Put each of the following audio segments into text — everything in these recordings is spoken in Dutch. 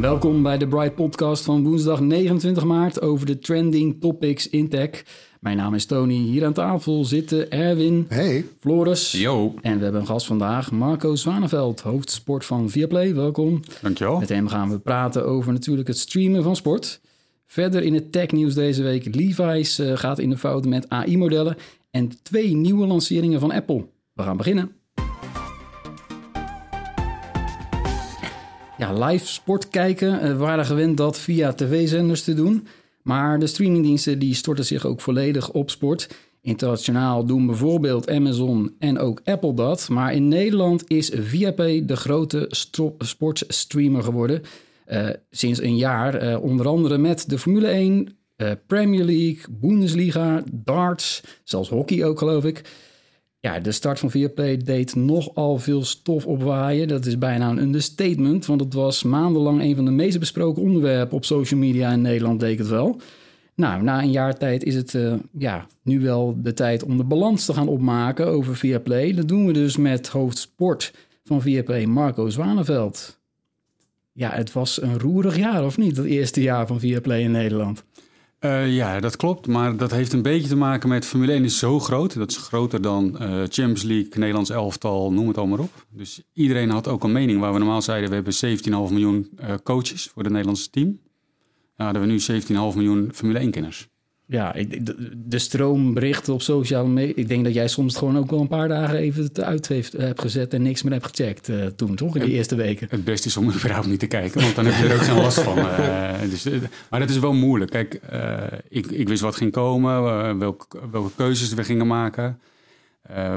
Welkom bij de Bright Podcast van woensdag 29 maart over de trending topics in tech. Mijn naam is Tony. Hier aan tafel zitten Erwin, Hey, Floris Yo, en we hebben een gast vandaag, Marco Zwaneveld, hoofdsport van Viaplay. Welkom. dankjewel. Met hem gaan we praten over natuurlijk het streamen van sport. Verder in het technieuws deze week. Levi's eh, gaat in de fout met AI-modellen en twee nieuwe lanceringen van Apple. We gaan beginnen. Ja, live sport kijken. eh, We waren gewend dat via tv-zenders te doen. Maar de streamingdiensten die storten zich ook volledig op sport. Internationaal doen bijvoorbeeld Amazon en ook Apple dat. Maar in Nederland is Viaplay de grote sportstreamer geworden. Eh, sinds een jaar. eh, onder andere met de Formule 1, eh, Premier League, Bundesliga, darts, zelfs hockey ook geloof ik. Ja, de start van Viaplay deed nogal veel stof opwaaien. Dat is bijna een understatement, want het was maandenlang een van de meest besproken onderwerpen op social media in Nederland, deed het wel. Nou, na een jaar tijd is het eh, ja, nu wel de tijd om de balans te gaan opmaken over Viaplay. Dat doen we dus met hoofdsport van Viaplay, Marco Zwaneveld. Ja, het was een roerig jaar, of niet? Het eerste jaar van Viaplay in Nederland. Eh, ja, dat klopt. Maar dat heeft een beetje te maken met Formule 1 is zo groot. Dat is groter dan eh, Champions League, Nederlands elftal, noem het allemaal op. Dus iedereen had ook een mening. Waar we normaal zeiden, we hebben 17,5 miljoen eh, coaches voor het Nederlandse team. Nou, hadden we nu 17,5 miljoen Formule 1-kenners. Ja, de, de stroomberichten op sociale media. Ik denk dat jij soms gewoon ook wel een paar dagen even het uit heeft, hebt gezet en niks meer hebt gecheckt eh, toen, toch? In de eerste weken. Het beste is om überhaupt niet te kijken, want dan heb je er ook zo'n last van. Eh, dus, eh, maar dat is wel moeilijk. Kijk, ik, ik wist wat ging komen, welke, welke keuzes we gingen maken,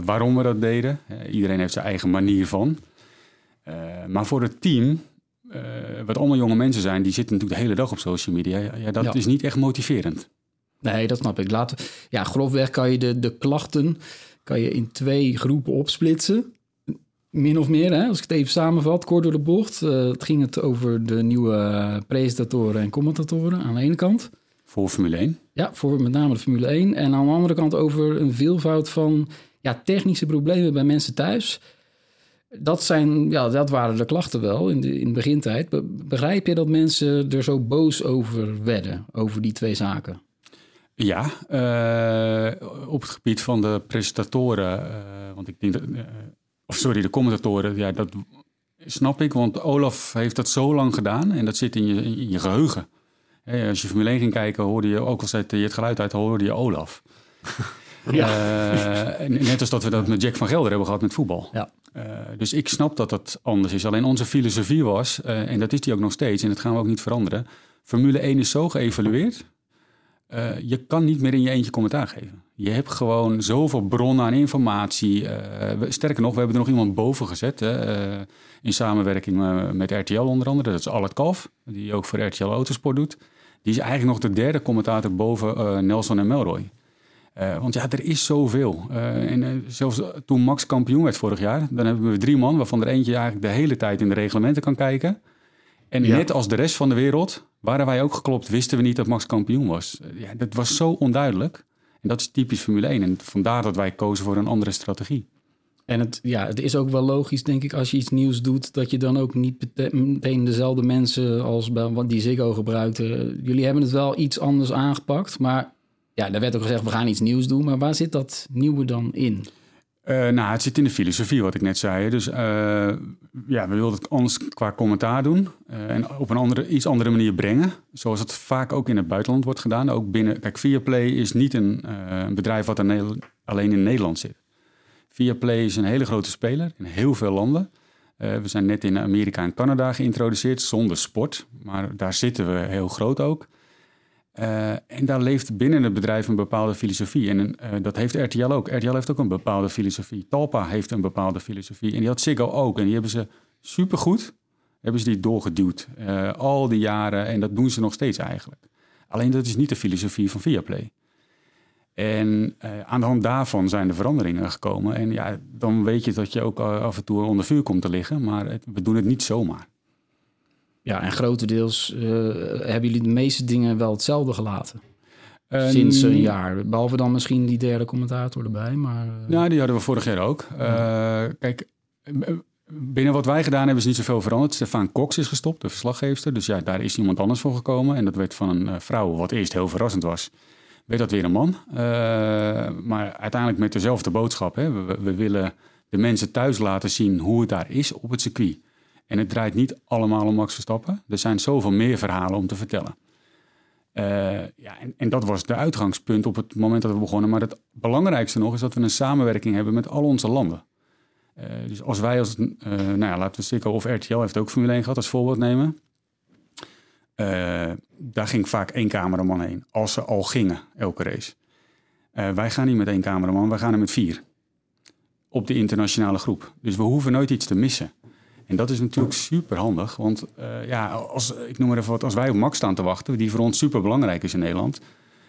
waarom we dat deden. Iedereen heeft zijn eigen manier van. Maar voor het team, wat allemaal jonge mensen zijn, die zitten natuurlijk de hele dag op social media. Ja, ja, dat Ja. is niet echt motiverend. Nee, dat snap ik. Laten, ja, grofweg kan je de, de klachten kan je in twee groepen opsplitsen. Min of meer, hè? als ik het even samenvat, kort door de bocht. Eh, het ging het over de nieuwe presentatoren en commentatoren aan de ene kant. Voor Formule 1. Ja, voor met name de Formule 1. En aan de andere kant over een veelvoud van ja, technische problemen bij mensen thuis. Dat, zijn, ja, dat waren de klachten wel in de, in de begintijd. Be- begrijp je dat mensen er zo boos over werden, over die twee zaken? Ja, eh, op het gebied van de presentatoren, eh, want ik denk dat, eh, of sorry, de commentatoren, ja, dat snap ik, want Olaf heeft dat zo lang gedaan en dat zit in je, in je geheugen. Als je Formule 1 ging kijken, hoorde je, ook al zette je het geluid uit, hoorde je Olaf. En net als dat we dat met Jack van Gelder hebben gehad met voetbal. Ja. Dus ik snap dat dat anders is. Alleen onze filosofie was, en dat is die ook nog steeds, en dat gaan we ook niet veranderen. Formule 1 is zo geëvalueerd. Eh, je kan niet meer in je eentje commentaar geven. Je hebt gewoon zoveel bronnen aan informatie. eh, we- sterker nog, we hebben er nog iemand boven gezet. Hè, eh, in samenwerking met RTL onder andere. Dat is Albert Kalf, die ook voor RTL Autosport doet. Die is eigenlijk nog de derde commentator boven Nelson en Melroy. Want ja, er is zoveel. En zelfs toen Max kampioen werd vorig jaar, dan hebben we drie man, waarvan er eentje eigenlijk de hele tijd in de reglementen kan kijken. En Ja. net als de rest van de wereld waren wij ook geklopt, wisten we niet dat Max kampioen was. Ja, dat was zo onduidelijk. En dat is typisch Formule 1. En vandaar dat wij kozen voor een andere strategie. En het, ja, het is ook wel logisch, denk ik, als je iets nieuws doet, dat je dan ook niet meteen dezelfde mensen als bij, wat die Ziggo gebruikte. Jullie hebben het wel iets anders aangepakt, maar ja, daar werd ook gezegd, we gaan iets nieuws doen. Maar waar zit dat nieuwe dan in? Eh, nou, het zit in de filosofie, wat ik net zei. Dus eh, ja, we wilden het anders qua commentaar doen. eh, en op een andere, iets andere manier brengen. Zoals het vaak ook in het buitenland wordt gedaan. Ook binnen, kijk, Viaplay is niet een, een bedrijf wat alleen in Nederland zit. Viaplay is een hele grote speler in heel veel landen. We zijn net in Amerika en Canada geïntroduceerd zonder sport. Maar daar zitten we heel groot ook. Uh, en daar leeft binnen het bedrijf een bepaalde filosofie. En uh, dat heeft RTL ook. RTL heeft ook een bepaalde filosofie. Talpa heeft een bepaalde filosofie. En die had Ziggo ook. En die hebben ze supergoed hebben ze die doorgeduwd. Uh, al die jaren. En dat doen ze nog steeds eigenlijk. Alleen dat is niet de filosofie van Viaplay. En aan de hand daarvan zijn de veranderingen gekomen. En ja, dan weet je dat je ook af en toe onder vuur komt te liggen. Maar we doen het niet zomaar. Ja, en grotendeels uh, hebben jullie de meeste dingen wel hetzelfde gelaten. Uh, Sinds een jaar. Behalve dan misschien die derde commentator erbij. Maar, uh... Ja, die hadden we vorig jaar ook. Kijk, binnen wat wij gedaan hebben is niet zoveel veranderd. Stefan Cox is gestopt, de verslaggever. Dus ja, daar is iemand anders voor gekomen. En dat werd van een vrouw, wat eerst heel verrassend was. Werd dat weer een man. maar uiteindelijk met dezelfde boodschap. Hè. We, we willen de mensen thuis laten zien hoe het daar is op het circuit. En het draait niet allemaal om Max Verstappen. Er zijn zoveel meer verhalen om te vertellen. Uh, ja, en, en, dat was de uitgangspunt op het moment dat we begonnen. Maar het belangrijkste nog is dat we een samenwerking hebben met al onze landen. Uh, dus als wij als, uh, nou ja, laten we Sikko of RTL heeft ook Formule 1 gehad als voorbeeld nemen. daar ging vaak één cameraman heen, als ze al gingen, elke race. wij gaan niet met één cameraman, wij gaan er met vier. Op de internationale groep. Dus we hoeven nooit iets te missen. En dat is natuurlijk super handig. Want uh, ja, als, ik noem maar even wat, als wij op Max staan te wachten, die voor ons super belangrijk is in Nederland.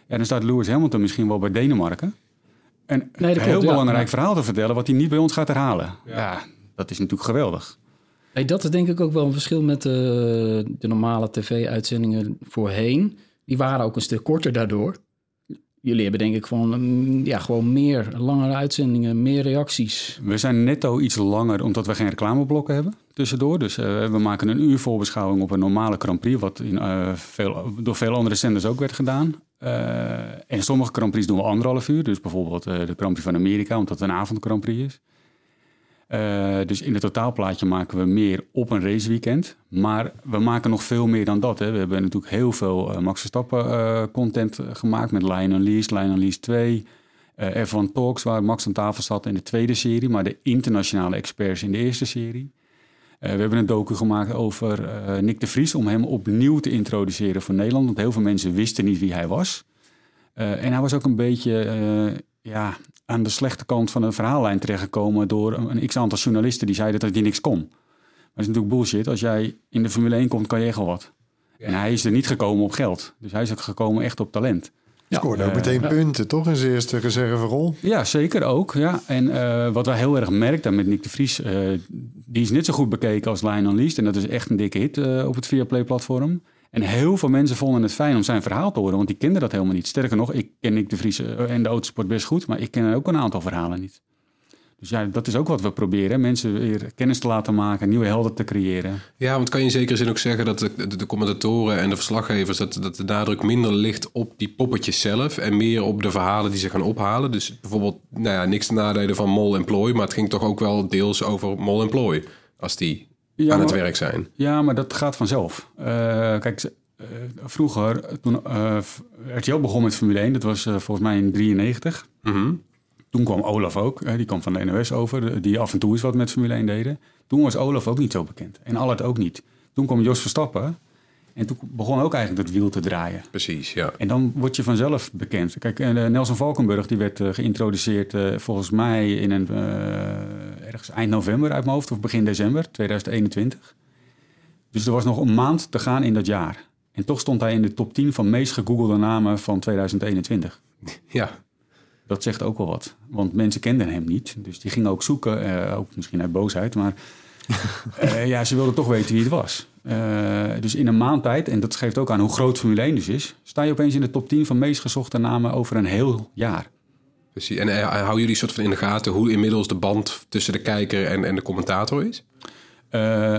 Ja, dan staat Lewis Hamilton misschien wel bij Denemarken. Een nee, heel belangrijk verhaal te vertellen wat hij niet bij ons gaat herhalen. Ja, dat is natuurlijk geweldig. Hey, dat is denk ik ook wel een verschil met de, de normale tv-uitzendingen voorheen. Die waren ook een stuk korter daardoor. Jullie hebben denk ik gewoon, mm, ja, gewoon meer langere uitzendingen, meer reacties. We zijn netto iets langer omdat we geen reclameblokken hebben tussendoor. Dus uh, we maken een uur voorbeschouwing op een normale Grand Prix, wat in, uh, veel, door veel andere zenders ook werd gedaan. Uh, en sommige Grand doen we anderhalf uur. Dus bijvoorbeeld de Grand Prix van Amerika, omdat het een avond Prix is. Uh, dus in het totaalplaatje maken we meer op een raceweekend. Maar we maken nog veel meer dan dat. Hè. We hebben natuurlijk heel veel uh, Max Verstappen uh, content gemaakt met Lion Unleashed, Lion Unleashed 2. F1 Talks, waar Max aan tafel zat in de tweede serie, maar de internationale experts in de eerste serie. we hebben een docu gemaakt over Nick de Vries om hem opnieuw te introduceren voor Nederland. Want heel veel mensen wisten niet wie hij was. en hij was ook een beetje ja, aan de slechte kant van de verhaallijn terechtgekomen door een, x-aantal journalisten die zeiden dat hij niks kon. Maar dat is natuurlijk bullshit. Als jij in de Formule 1 komt, kan je echt wel wat. En hij is er niet gekomen op geld. Dus hij is ook gekomen echt op talent. Ja, scoorde ook uh, meteen punten, toch? In zijn eerste reserverol. Ja, zeker ook. Ja. En uh, wat wij heel erg merkten met Nick de Vries... Uh, die is net zo goed bekeken als Lionel Least. En dat is echt een dikke hit op het Viaplay-platform. En heel veel mensen vonden het fijn om zijn verhaal te horen, want die kenden dat helemaal niet. Sterker nog, ik ken ik de Friese eh, en de autosport best goed, maar ik ken ook een aantal verhalen niet. Dus ja, dat is ook wat we proberen. Mensen weer kennis te laten maken, nieuwe helden te creëren. Ja, want kan je in zekere zin ook zeggen dat de, de, commentatoren en de verslaggevers... Dat, dat de nadruk minder ligt op die poppetjes zelf... en meer op de verhalen die ze gaan ophalen. Dus bijvoorbeeld, nou ja, niks te nadelen van Mol en Plooi... maar het ging toch ook wel deels over Mol en Plooi... als die aan het werk zijn. Ja, maar dat gaat vanzelf. Uh, kijk, uh, vroeger, toen uh, RTL begon met Formule 1, dat was volgens mij in 93. Mm Toen kwam Olaf ook, die kwam van de NOS over, die af en toe eens wat met Formule 1 deden. Toen was Olaf ook niet zo bekend en Allard ook niet. Toen kwam Jos Verstappen en toen begon ook eigenlijk het wiel te draaien. Precies, ja. En dan word je vanzelf bekend. Kijk, Nelson Valkenburg die werd geïntroduceerd volgens mij in een ergens eind november uit mijn hoofd of begin december 2021. Dus er was nog een maand te gaan in dat jaar. En toch stond hij in de top 10 van meest gegoogelde namen van 2021. Ja. Dat zegt ook wel wat. Want mensen kenden hem niet. Dus die gingen ook zoeken. Uh, ook misschien uit boosheid. Maar uh, ja, ze wilden toch weten wie het was. Uh, dus in een maand tijd, en dat geeft ook aan hoe groot Formule 1 dus is... sta je opeens in de top 10 van meest gezochte namen over een heel jaar. Precies. En uh, houden jullie soort van in de gaten hoe inmiddels de band tussen de kijker en, en de commentator is? Uh,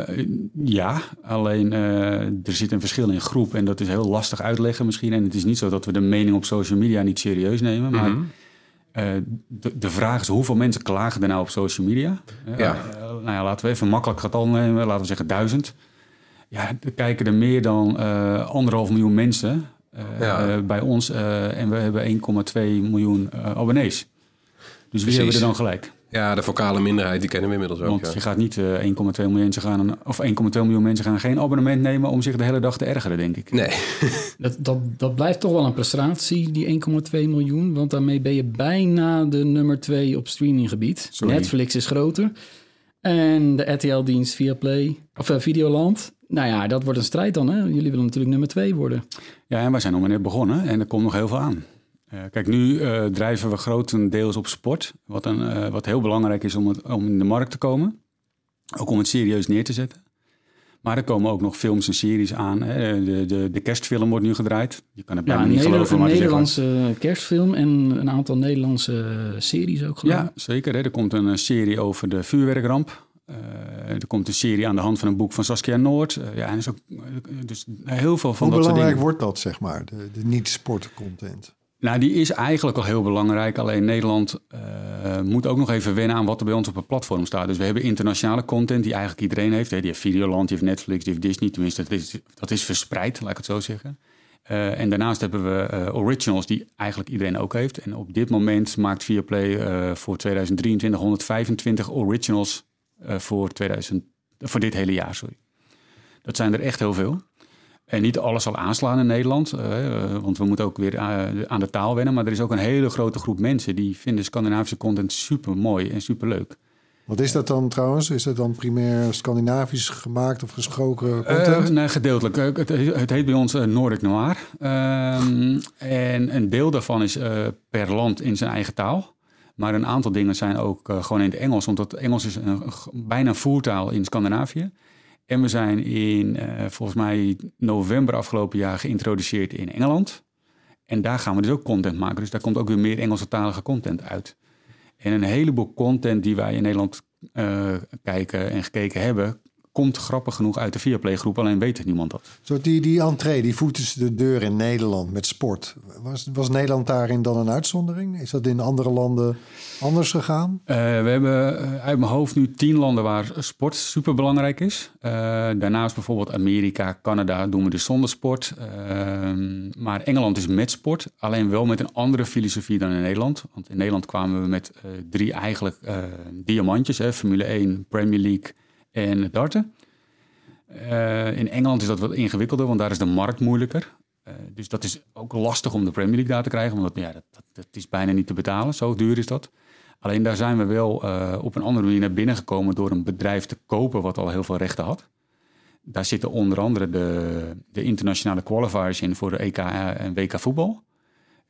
ja, alleen uh, er zit een verschil in groep en dat is heel lastig uitleggen misschien. En het is niet zo dat we de mening op social media niet serieus nemen, maar mm -hmm. de, de, vraag is hoeveel mensen klagen er nou op social media? Ja. nou ja, laten we even een makkelijk getal nemen, laten we zeggen duizend. Ja, er kijken er meer dan anderhalf miljoen mensen ja. bij ons en we hebben 1,2 miljoen abonnees. Dus wie hebben we er dan gelijk? Ja, de vocale minderheid, die kennen we inmiddels ook. Want Ja. je gaat niet eh, 1,2 miljoen mensen gaan, of 1,2 miljoen mensen gaan geen abonnement nemen om zich de hele dag te ergeren, denk ik. Nee, Dat, dat, dat blijft toch wel een prestatie, die 1,2 miljoen. Want daarmee ben je bijna de nummer 2 op streaminggebied. Sorry. Netflix is groter. En de RTL-dienst Viaplay, of uh, Videoland. Nou ja, dat wordt een strijd dan. Hè? Jullie willen natuurlijk nummer 2 worden. Ja, en wij zijn nog maar net begonnen en er komt nog heel veel aan. Eh, kijk, nu eh, drijven we grotendeels op sport, wat, een, eh, wat heel belangrijk is om, het, om in de markt te komen. Ook om het serieus neer te zetten. Maar er komen ook nog films en series aan. Hè. De, de, de kerstfilm wordt nu gedraaid. Je kan het bijna Ja, een, niet Neder- geloven. een maar waar. Nederlandse kerstfilm en een aantal Nederlandse series ook geloof. Ja, zeker. Hè. Er komt een serie over de vuurwerkramp. Eh, er komt een serie aan de hand van een boek van Saskia Noord. Eh, ja, en is ook eh, dus heel veel van Hoe dat soort belangrijk dingen. wordt dat, zeg maar, de, de niet-sportcontent? Nou, die is eigenlijk al heel belangrijk. Alleen Nederland moet ook nog even wennen aan wat er bij ons op het platform staat. Dus we hebben internationale content die eigenlijk iedereen heeft. Hè. Die heeft Videoland, die heeft Netflix, die heeft Disney. Tenminste, dat is, dat is verspreid, laat ik het zo zeggen. En daarnaast hebben we originals die eigenlijk iedereen ook heeft. En op dit moment maakt Viaplay voor 2023 125 originals voor, 2000, voor dit hele jaar. Sorry. Dat zijn er echt heel veel. En niet alles zal aanslaan in Nederland, eh, eh, want we moeten ook weer eh, aan de taal wennen. Maar er is ook een hele grote groep mensen die vinden Scandinavische content super mooi en super leuk. Wat is dat dan trouwens? Is dat dan primair Scandinavisch gemaakt of gesproken Eh, content? nee, gedeeltelijk. Eh, Het, het heet bij ons eh, Nordic Noir. Ehm, en een deel daarvan is eh, per land in zijn eigen taal. Maar een aantal dingen zijn ook eh, gewoon in het Engels. Want Engels is een, bijna voertaal in Scandinavië. En we zijn in, eh, volgens mij, november afgelopen jaar geïntroduceerd in Engeland. En daar gaan we dus ook content maken. Dus daar komt ook weer meer Engelstalige content uit. En een heleboel content die wij in Nederland eh, kijken en gekeken hebben... komt grappig genoeg uit de Viaplay groep. Alleen weet niemand dat. Zo die, die entree, die voet tussen de deur in Nederland met sport. Was, was Nederland daarin dan een uitzondering? Is dat in andere landen anders gegaan? Eh, we hebben eh, uit mijn hoofd nu tien landen waar sport super belangrijk is. Eh, daarnaast bijvoorbeeld Amerika, Canada doen we dus zonder sport. Ehm, maar Engeland is met sport, alleen wel met een andere filosofie dan in Nederland. Want in Nederland kwamen we met drie eigenlijk diamantjes, hè, Formule 1, Premier League en darten. Eh, in Engeland is dat wat ingewikkelder, want daar is de markt moeilijker. Eh, dus dat is ook lastig om de Premier League daar te krijgen, want ja, dat, dat, dat is bijna niet te betalen. Zo duur is dat. Alleen daar zijn we wel eh, op een andere manier naar binnen gekomen door een bedrijf te kopen wat al heel veel rechten had. Daar zitten onder andere de, de internationale qualifiers in voor de EK en WK voetbal.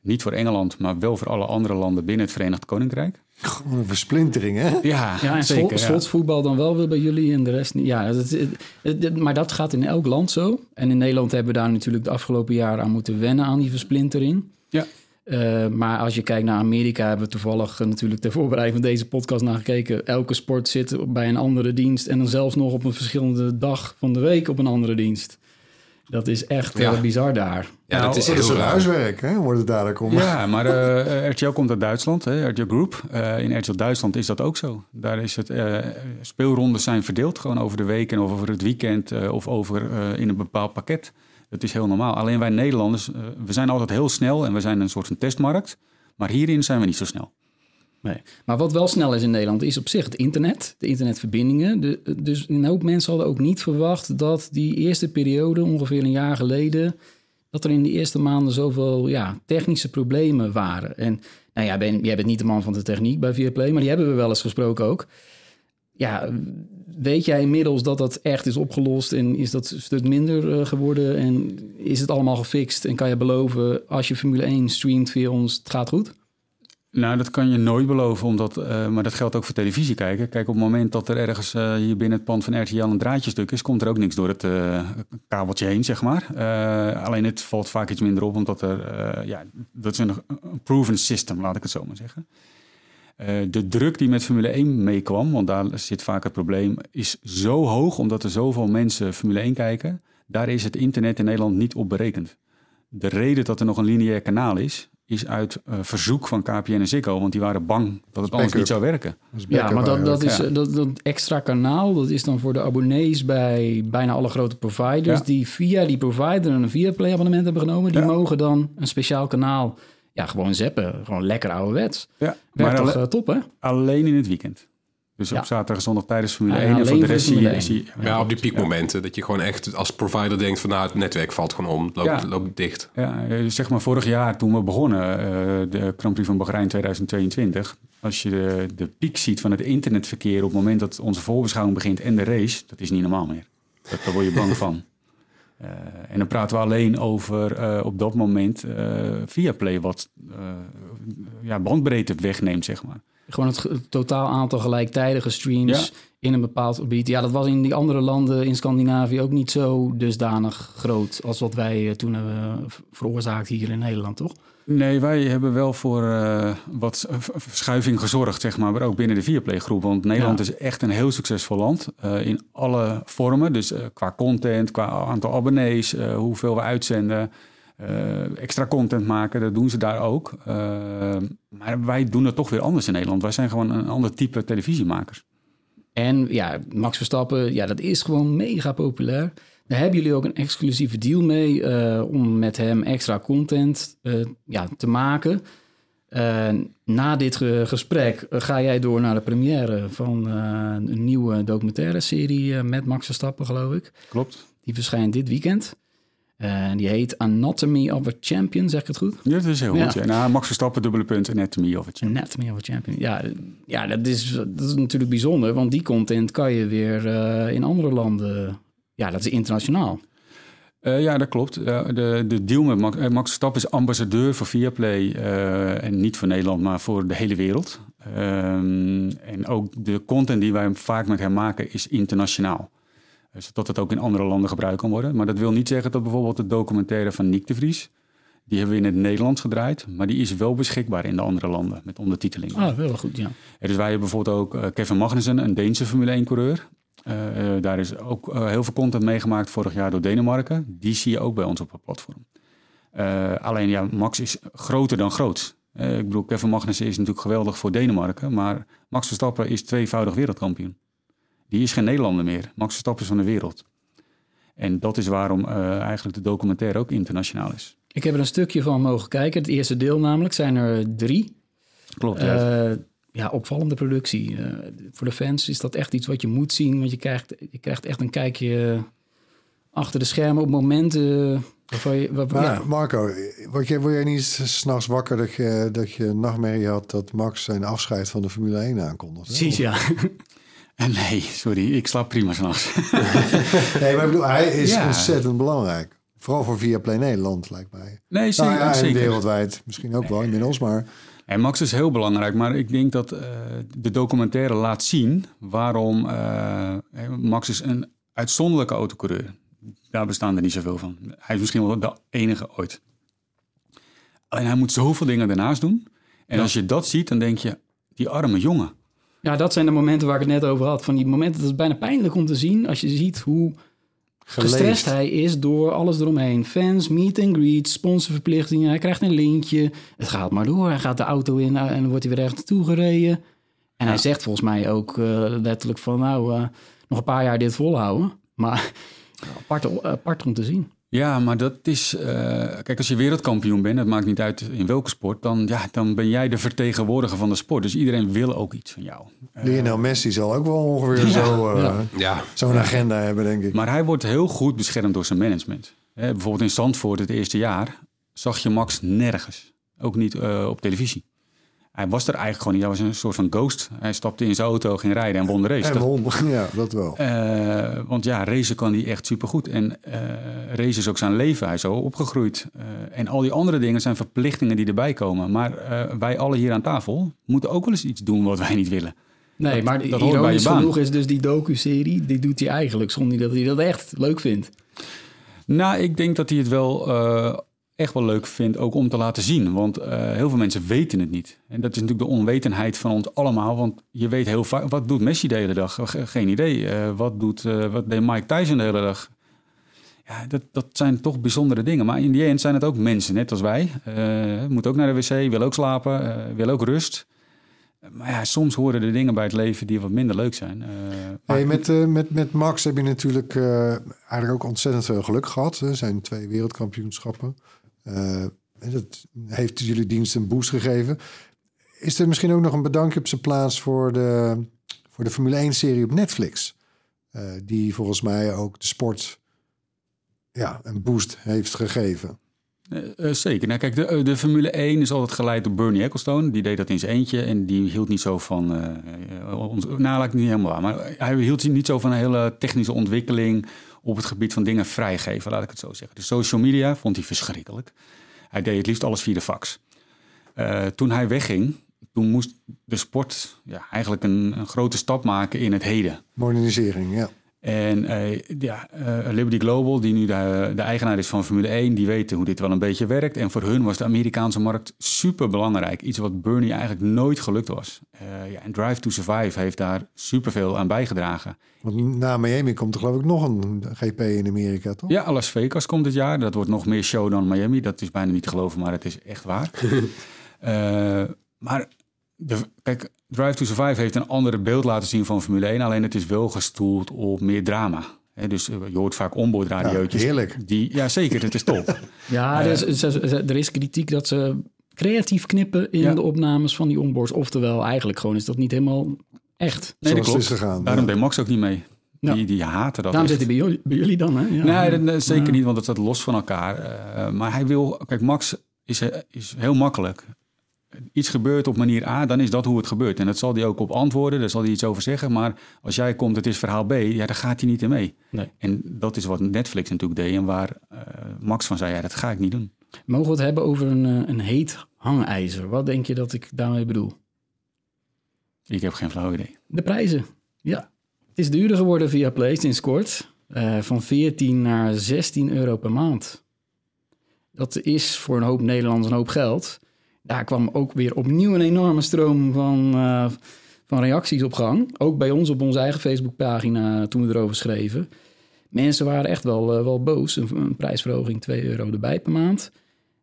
Niet voor Engeland, maar wel voor alle andere landen binnen het Verenigd Koninkrijk. Gewoon een versplintering, hè? Ja, Ja, en zeker. ja. slotsvoetbal dan wel weer bij jullie en de rest niet. Ja, dat, het- het- het- maar dat gaat in elk land zo. En in Nederland hebben we daar natuurlijk de afgelopen jaren aan moeten wennen aan die versplintering. Ja. Eh, maar als je kijkt naar Amerika, hebben we toevallig eh, natuurlijk ter voorbereiding van deze podcast naar gekeken. Elke sport zit bij een andere dienst en dan zelfs nog op een verschillende dag van de week op een andere dienst. Dat is echt Ja. bizar daar. Ja, Nou, dat is Dat is heel huiswerk, hè? Wordt het dadelijk om. Ja, maar eh, RTL komt uit Duitsland, hè, RTL Group. Eh, in RTL Duitsland is dat ook zo. Daar is het, eh, speelrondes zijn verdeeld gewoon over de week en of over het weekend eh, of over eh, in een bepaald pakket. Dat is heel normaal. Alleen wij Nederlanders, we zijn altijd heel snel en we zijn een soort van testmarkt. Maar hierin zijn we niet zo snel. Nee. Maar wat wel snel is in Nederland is op zich het internet, de internetverbindingen. De, dus een hoop mensen hadden ook niet verwacht dat die eerste periode, ongeveer een jaar geleden, dat er in de eerste maanden zoveel ja, technische problemen waren. En nou ja, ben, jij bent niet de man van de techniek bij Viaplay, maar die hebben we wel eens gesproken ook. Ja, weet jij inmiddels dat dat echt is opgelost en is dat een stuk minder eh, geworden en is het allemaal gefixt en kan je beloven als je Formule 1 streamt via ons, het gaat goed? Nou, dat kan je nooit beloven, omdat, eh, maar dat geldt ook voor televisie kijken. Kijk, op het moment dat er ergens eh, hier binnen het pand van RTL een draadje stuk is, komt er ook niks door het eh, kabeltje heen, zeg maar. Alleen het valt vaak iets minder op, omdat er, ja, dat is een, proven system, laat ik het zo maar zeggen. De druk die met Formule 1 meekwam, want daar zit vaak het probleem, is zo hoog omdat er zoveel mensen Formule 1 kijken. Daar is het internet in Nederland niet op berekend. De reden dat er nog een lineair kanaal is, is uit eh, verzoek van KPN en Ziggo, want die waren bang dat het anders niet zou werken. Ja, maar dat, dat, is, Ja. dat, dat extra kanaal, dat is dan voor de abonnees bij bijna alle grote providers... Ja. die via die provider een Viaplay abonnement hebben genomen. Die Ja. mogen dan een speciaal kanaal ja, gewoon zeppen. Gewoon lekker ouderwets. Ja, Werkt maar toch alle- eh, top, hè? alleen in het weekend. Dus Ja. op zaterdag en zondag tijdens Formule Ja, 1. en alleen voor de rest zie je... Ja, op die piekmomenten. Dat je gewoon echt als provider denkt van nou, het netwerk valt gewoon om. Loopt, Ja. loopt dicht. Ja, eh, zeg maar vorig jaar toen we begonnen, eh, de Grand Prix van Bahrein 2022. Als je de, de piek ziet van het internetverkeer op het moment dat onze voorbeschouwing begint en de race, dat is niet normaal meer. Dat, daar word je bang van. Eh, en dan praten we alleen over eh, op dat moment eh Viaplay wat eh, ja, bandbreedte wegneemt, zeg maar. Gewoon het, het totaal aantal gelijktijdige streams Ja. in een bepaald gebied. Ja, dat was in die andere landen in Scandinavië ook niet zo dusdanig groot als wat wij eh, toen hebben veroorzaakt hier in Nederland, toch? Nee, wij hebben wel voor eh, wat verschuiving gezorgd, zeg maar, maar ook binnen de Viaplay-groep. Want Nederland Ja. is echt een heel succesvol land eh, in alle vormen. Dus eh, qua content, qua aantal abonnees, eh, hoeveel we uitzenden, eh, extra content maken, dat doen ze daar ook. Eh, maar wij doen het toch weer anders in Nederland. Wij zijn gewoon een ander type televisiemakers. En ja, Max Verstappen, ja, dat is gewoon mega populair. Daar hebben jullie ook een exclusieve deal mee eh, om met hem extra content ja, te maken. Na dit ge- gesprek ga jij door naar de première van een nieuwe documentaire serie met Max Verstappen, geloof ik. Klopt? Die verschijnt dit weekend. Eh, die heet Anatomy of a Champion, zeg ik het goed? Ja, dat is heel Ja. goed. Ja. Nou, Max Verstappen, dubbele punt, anatomy of a champion. Anatomy of a Champion. Ja, ja dat, is, dat is natuurlijk bijzonder, want die content kan je weer eh, in andere landen. Ja, dat is internationaal. Eh, ja, dat klopt. De, de deal met Max, Max Verstappen is ambassadeur voor Viaplay. en niet voor Nederland, maar voor de hele wereld. Ehm, en ook de content die wij vaak met hem maken is internationaal. Zodat het ook in andere landen gebruikt kan worden. Maar dat wil niet zeggen dat bijvoorbeeld de documentaire van Nick de Vries... die hebben we in het Nederlands gedraaid. Maar die is wel beschikbaar in de andere landen met ondertiteling. Ah, wel goed, ja. Dus wij hebben bijvoorbeeld ook eh, Kevin Magnussen, een Deense Formule 1-coureur. Eh, eh, daar is ook heel veel content meegemaakt vorig jaar door Denemarken. Die zie je ook bij ons op het platform. Alleen ja, Max is groter dan groot. Ik bedoel, Kevin Magnussen is natuurlijk geweldig voor Denemarken. Maar Max Verstappen is tweevoudig wereldkampioen. Die is geen Nederlander meer. Max Verstappen is van de wereld. En dat is waarom eh, eigenlijk de documentaire ook internationaal is. Ik heb er een stukje van mogen kijken. Het eerste deel namelijk zijn er drie. Klopt, ja. Eh, ja, opvallende productie. Eh, voor de fans is dat echt iets wat je moet zien. Want je krijgt, je krijgt echt een kijkje achter de schermen op momenten waarvan je... Waar, ja, Marco, word jij, word jij niet s'nachts wakker dat je, dat je nachtmerrie had dat Max zijn afscheid van de Formule 1 aankondigde? precies, ja. En nee, sorry, ik slaap prima s'nachts. Nee, maar ik bedoel, hij is Ja. ontzettend belangrijk. Vooral voor Viaplay Nederland, lijkt mij. Nee, zeker. Nou ja, en zeker. wereldwijd misschien ook wel inmiddels, maar... En Max is heel belangrijk, maar ik denk dat eh, de documentaire laat zien waarom eh, Max is een uitzonderlijke autocoureur. Daar bestaan er niet zoveel van. Hij is misschien wel de enige ooit. Alleen hij moet zoveel dingen daarnaast doen. En als je dat ziet, dan denk je, die arme jongen. Ja, dat zijn de momenten waar ik het net over had. Van die momenten, dat is bijna pijnlijk om te zien als je ziet hoe gestrest Geleefd. hij is door alles eromheen. Fans, meet and greet, sponsorverplichtingen. Hij krijgt een lintje. Het gaat maar door. Hij gaat de auto in en dan wordt hij weer echt toegereden. En hij zegt volgens mij ook eh, letterlijk van nou, eh, nog een paar jaar dit volhouden. Maar apart, apart om te zien. Ja, maar dat is... eh, kijk, als je wereldkampioen bent, het maakt niet uit in welke sport... Dan, ja, dan ben jij de vertegenwoordiger van de sport. Dus iedereen wil ook iets van jou. Lionel Messi zal ook wel ongeveer zo, eh, ja. Ja, zo'n agenda hebben, denk ik. Maar hij wordt heel goed beschermd door zijn management. Hè, bijvoorbeeld in Zandvoort het eerste jaar zag je Max nergens. Ook niet eh, op televisie. Hij was er eigenlijk gewoon niet. Hij was een soort van ghost. Hij stapte in zijn auto, ging rijden en won de race. en won. Ja, dat wel. eh, want ja, racen kan hij echt supergoed. En eh race is ook zijn leven. Hij is zo opgegroeid. Eh, en al die andere dingen zijn verplichtingen die erbij komen. Maar eh, wij alle hier aan tafel moeten ook wel eens iets doen wat wij niet willen. Nee, Dat- maar dat hoort bij je ironisch baan. genoeg is dus die docu-serie... die doet hij eigenlijk zonder dat hij dat echt leuk vindt. Nou, ik denk dat hij het wel eh, echt wel leuk vindt ook om te laten zien. Want eh, heel veel mensen weten het niet. En dat is natuurlijk de onwetendheid van ons allemaal. Want je weet heel vaak, wat doet Messi de hele dag? Ge- Geen idee. Eh, wat, doet, eh, wat deed Mike Tyson de hele dag? Ja, dat, dat zijn toch bijzondere dingen. Maar in die end zijn het ook mensen, net als wij. Moet ook naar de wc, wil ook slapen, wil ook rust. Maar ja, soms horen er dingen bij het leven die wat minder leuk zijn. Maar- Hey, met, met, met Max heb je natuurlijk eigenlijk ook ontzettend veel geluk gehad. Er zijn twee wereldkampioenschappen. Eh, dat heeft jullie dienst een boost gegeven. Is er misschien ook nog een bedankje op zijn plaats voor de, voor de Formule 1-serie op Netflix? Eh, die volgens mij ook de sport ja, een boost heeft gegeven. Eh, zeker. Nou, kijk, de, de Formule 1 is altijd geleid door Bernie Ecclestone. Die deed dat in zijn eentje en die hield niet zo van... ons, nou, laat ik niet helemaal waar. Maar hij hield niet zo van een hele technische ontwikkeling... op het gebied van dingen vrijgeven, laat ik het zo zeggen. De social media vond hij verschrikkelijk. Hij deed het liefst alles via de fax. Eh, toen hij wegging, toen moest de sport ja, eigenlijk een, een grote stap maken in het heden. Modernisering, ja. En eh, ja, eh, Liberty Global, die nu de, de eigenaar is van Formule 1, die weten hoe dit wel een beetje werkt. En voor hun was de Amerikaanse markt super belangrijk. Iets wat Bernie eigenlijk nooit gelukt was. Eh, ja, en Drive to Survive heeft daar superveel aan bijgedragen. Want na Miami komt er geloof ik nog een GP in Amerika, toch? Ja, Las Vegas komt dit jaar. Dat wordt nog meer show dan Miami. Dat is bijna niet te geloven, maar het is echt waar. Maar de, kijk, Drive to Survive heeft een andere beeld laten zien van Formule 1. Alleen het is wel gestoeld op meer drama. Hè, dus eh, je hoort vaak onboard radiootjes. Ja, heerlijk. Die, ja, zeker. Het is top. Ja, er, is, er is kritiek dat ze creatief knippen in Ja. de opnames van die onboards. Oftewel, eigenlijk gewoon is dat niet helemaal echt. Nee, dat is klopt. gegaan. Daarom ja. deed Max ook niet mee. Ja. Die, die haten dat. Daarom echt. zit hij bij jullie, bij jullie dan, hè? Ja. Nee, dat, nee, zeker Ja. niet, want het staat los van elkaar. Eh, maar hij wil... Kijk, Max is, eh, is heel makkelijk. Iets gebeurt op manier A, dan is dat hoe het gebeurt. En dat zal hij ook op antwoorden, daar zal hij iets over zeggen. Maar als jij komt, het is verhaal B, ja, daar gaat hij niet in mee. Nee. En dat is wat Netflix natuurlijk deed en waar eh, Max van zei, ja, dat ga ik niet doen. Mogen we het hebben over een, eh, een heet hangijzer? Wat denk je dat ik daarmee bedoel? Ik heb geen flauw idee. De prijzen. Ja, het is duurder geworden via Play sinds kort. Eh, van 14 naar 16 euro per maand. Dat is voor een hoop Nederlanders een hoop geld. Daar kwam ook weer opnieuw een enorme stroom van, eh, van reacties op gang. Ook bij ons op onze eigen Facebookpagina toen we erover schreven. Mensen waren echt wel, eh, wel boos. Een, prijsverhoging 2 euro erbij per maand.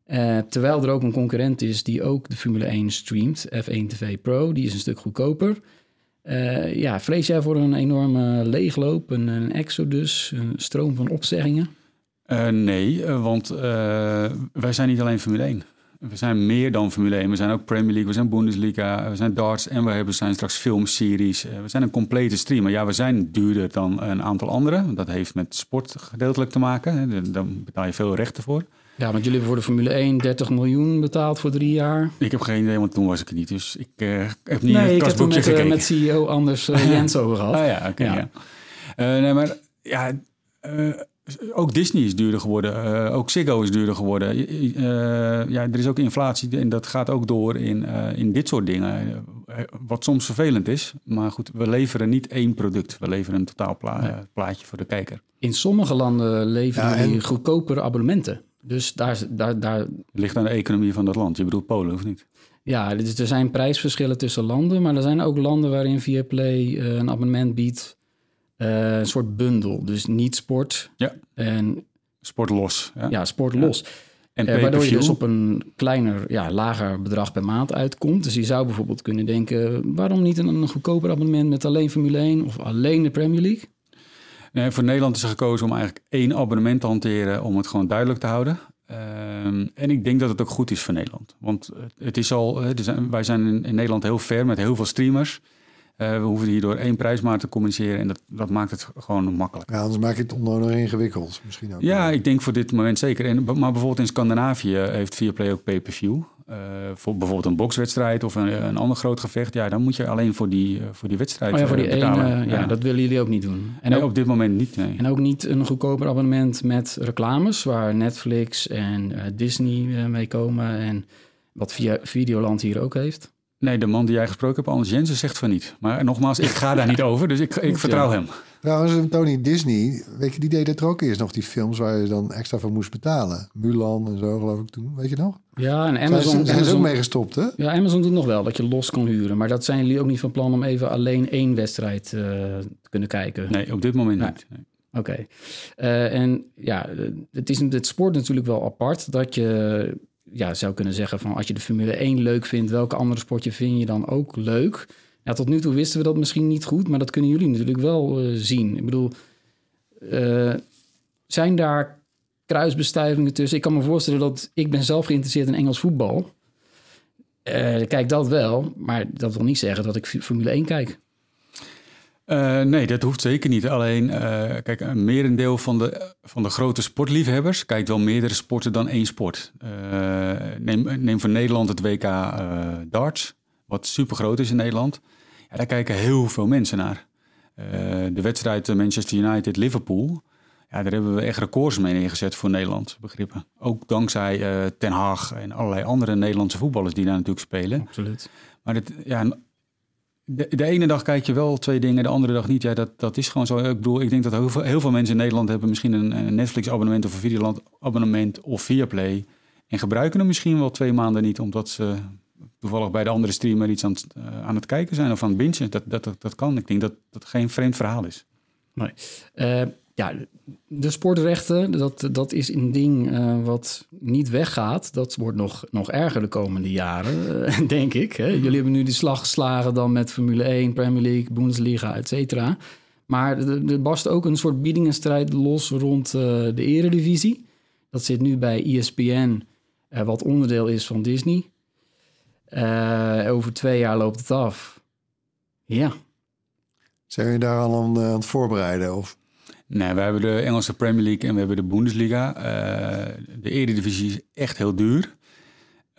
Eh, terwijl er ook een concurrent is die ook de Formule 1 streamt. F1 TV Pro, die is een stuk goedkoper. Eh, ja, vrees jij voor een enorme leegloop, een, exodus, een stroom van opzeggingen? Eh, nee, eh, want eh, wij zijn niet alleen Formule 1. We zijn meer dan Formule 1. We zijn ook Premier League, we zijn Bundesliga, we zijn darts en we hebben, zijn straks filmseries. Eh, we zijn een complete streamer. Ja, we zijn duurder dan een aantal anderen. Dat heeft met sport gedeeltelijk te maken. Daar betaal je veel rechten voor. Ja, want jullie hebben voor de Formule 1 30 miljoen betaald voor drie jaar. Ik heb geen idee, want toen was ik er niet. Dus ik eh, heb niet nee, het ik heb kasboekje met, eh, gekeken. met CEO Anders eh, Jens over gehad. Ah ja, oké. Ja. ja. Eh, nee, maar ja, ook Disney is duurder geworden. Eh, ook Ziggo is duurder geworden. Eh, ja, er is ook inflatie en dat gaat ook door in, eh, in dit soort dingen. Wat soms vervelend is. Maar goed, we leveren niet één product. We leveren een totaal pla- plaatje voor de kijker. In sommige landen leveren Ja, en- goedkopere abonnementen. Dus daar, daar, daar, Het ligt aan de economie van dat land. Je bedoelt Polen of niet? ja, dus er zijn prijsverschillen tussen landen. Maar er zijn ook landen waarin Viaplay een abonnement biedt. Eh, een soort bundel. Dus niet sport Ja. en Sport los. Ja. ja, sport los. En Eh, waardoor je dus op een kleiner, ja, lager bedrag per maand uitkomt. Dus je zou bijvoorbeeld kunnen denken... waarom niet een, een goedkoper abonnement met alleen Formule 1... of alleen de Premier League? Nee, voor Nederland is er gekozen om eigenlijk één abonnement te hanteren om het gewoon duidelijk te houden. Ehm, en ik denk dat het ook goed is voor Nederland. Want het- is al, wij zijn in, in Nederland heel ver met heel veel streamers. Eh, we hoeven hierdoor één prijsmaat te communiceren en dat, dat maakt het gewoon makkelijk. Ja, anders maak je het onnodig ingewikkeld. Misschien ook. Ja, ik denk voor dit moment zeker. En, maar bijvoorbeeld in Scandinavië heeft Viaplay ook pay-per-view. Eh, voor bijvoorbeeld een bokswedstrijd of een, een ander groot gevecht. Ja, dan moet je alleen voor die, eh, voor die wedstrijd Oh ja, voor die eh, betalen. ene, ja, dat willen jullie ook niet doen. En, Nee, ook, op dit moment niet. Nee. en ook niet een goedkoper abonnement met reclames... waar Netflix en eh, Disney eh, mee komen... en wat via Videoland hier ook heeft. Nee, de man die jij gesproken hebt, Anders Jensen, zegt van niet. Maar nogmaals, ik ga daar niet over, dus ik, ik vertrouw hem. Trouwens, Tony Disney, weet je, die deed er ook eerst nog die films waar je dan extra voor moest betalen. Mulan en zo geloof ik toen, weet je nog? Ja, en Amazon, Amazon... zijn ze ook mee gestopt, hè? Ja, Amazon doet nog wel dat je los kan huren. Maar dat zijn jullie ook niet van plan om even alleen één wedstrijd eh, te kunnen kijken. Nee, op dit moment Nee. niet. Nee. Oké. Eh, en ja, eh, het is het sport natuurlijk wel apart dat je ja, zou kunnen zeggen van als je de Formule 1 leuk vindt, welke andere sportje vind je dan ook leuk? Tot nu toe wisten we dat misschien niet goed, maar dat kunnen jullie natuurlijk wel eh, zien. Ik bedoel, eh, zijn daar kruisbestuivingen tussen. Ik kan me voorstellen dat ik ben zelf geïnteresseerd in Engels voetbal. Eh, kijk dat wel, maar dat wil niet zeggen dat ik Formule 1 kijk. Uh, nee, dat hoeft zeker niet. Alleen, uh, kijk, een merendeel van de, van de grote sportliefhebbers kijkt wel meerdere sporten dan één sport. Uh, neem, neem voor Nederland het WK darts, wat super groot is in Nederland. Ja, daar kijken heel veel mensen naar. de wedstrijd Manchester United-Liverpool, ja, daar hebben we echt records mee neergezet voor Nederland begrippen. Ook dankzij Ten Haag en allerlei andere Nederlandse voetballers die daar natuurlijk spelen. Absoluut. Maar dit, ja, de, ene dag kijk je wel twee dingen, de andere dag niet. Ja, dat, dat is gewoon zo. Ik bedoel, ik denk dat heel veel, heel veel mensen in Nederland hebben misschien een, Netflix-abonnement of een Videoland-abonnement of Viaplay. En gebruiken hem misschien wel twee maanden niet, omdat ze toevallig bij de andere streamer iets aan, uh, aan het kijken zijn of aan het bingen. Dat, dat, dat, kan. Ik denk dat dat geen vreemd verhaal is. Nee. Uh, ja, de sportrechten, dat, dat is een ding uh, wat niet weggaat. Dat wordt nog, nog erger de komende jaren, uh, denk ik. Hè. Jullie hebben nu die slag geslagen dan met Formule 1, Premier League, Bundesliga, et cetera. Maar er barst ook een soort biedingenstrijd los rond uh, de eredivisie. Dat zit nu bij ESPN, wat onderdeel is van Disney. over twee jaar loopt het af. Ja. Zijn je daar al aan, aan het voorbereiden? Of? Nee, we hebben de Engelse Premier League en we hebben de Bundesliga. Uh, de Eredivisie is echt heel duur.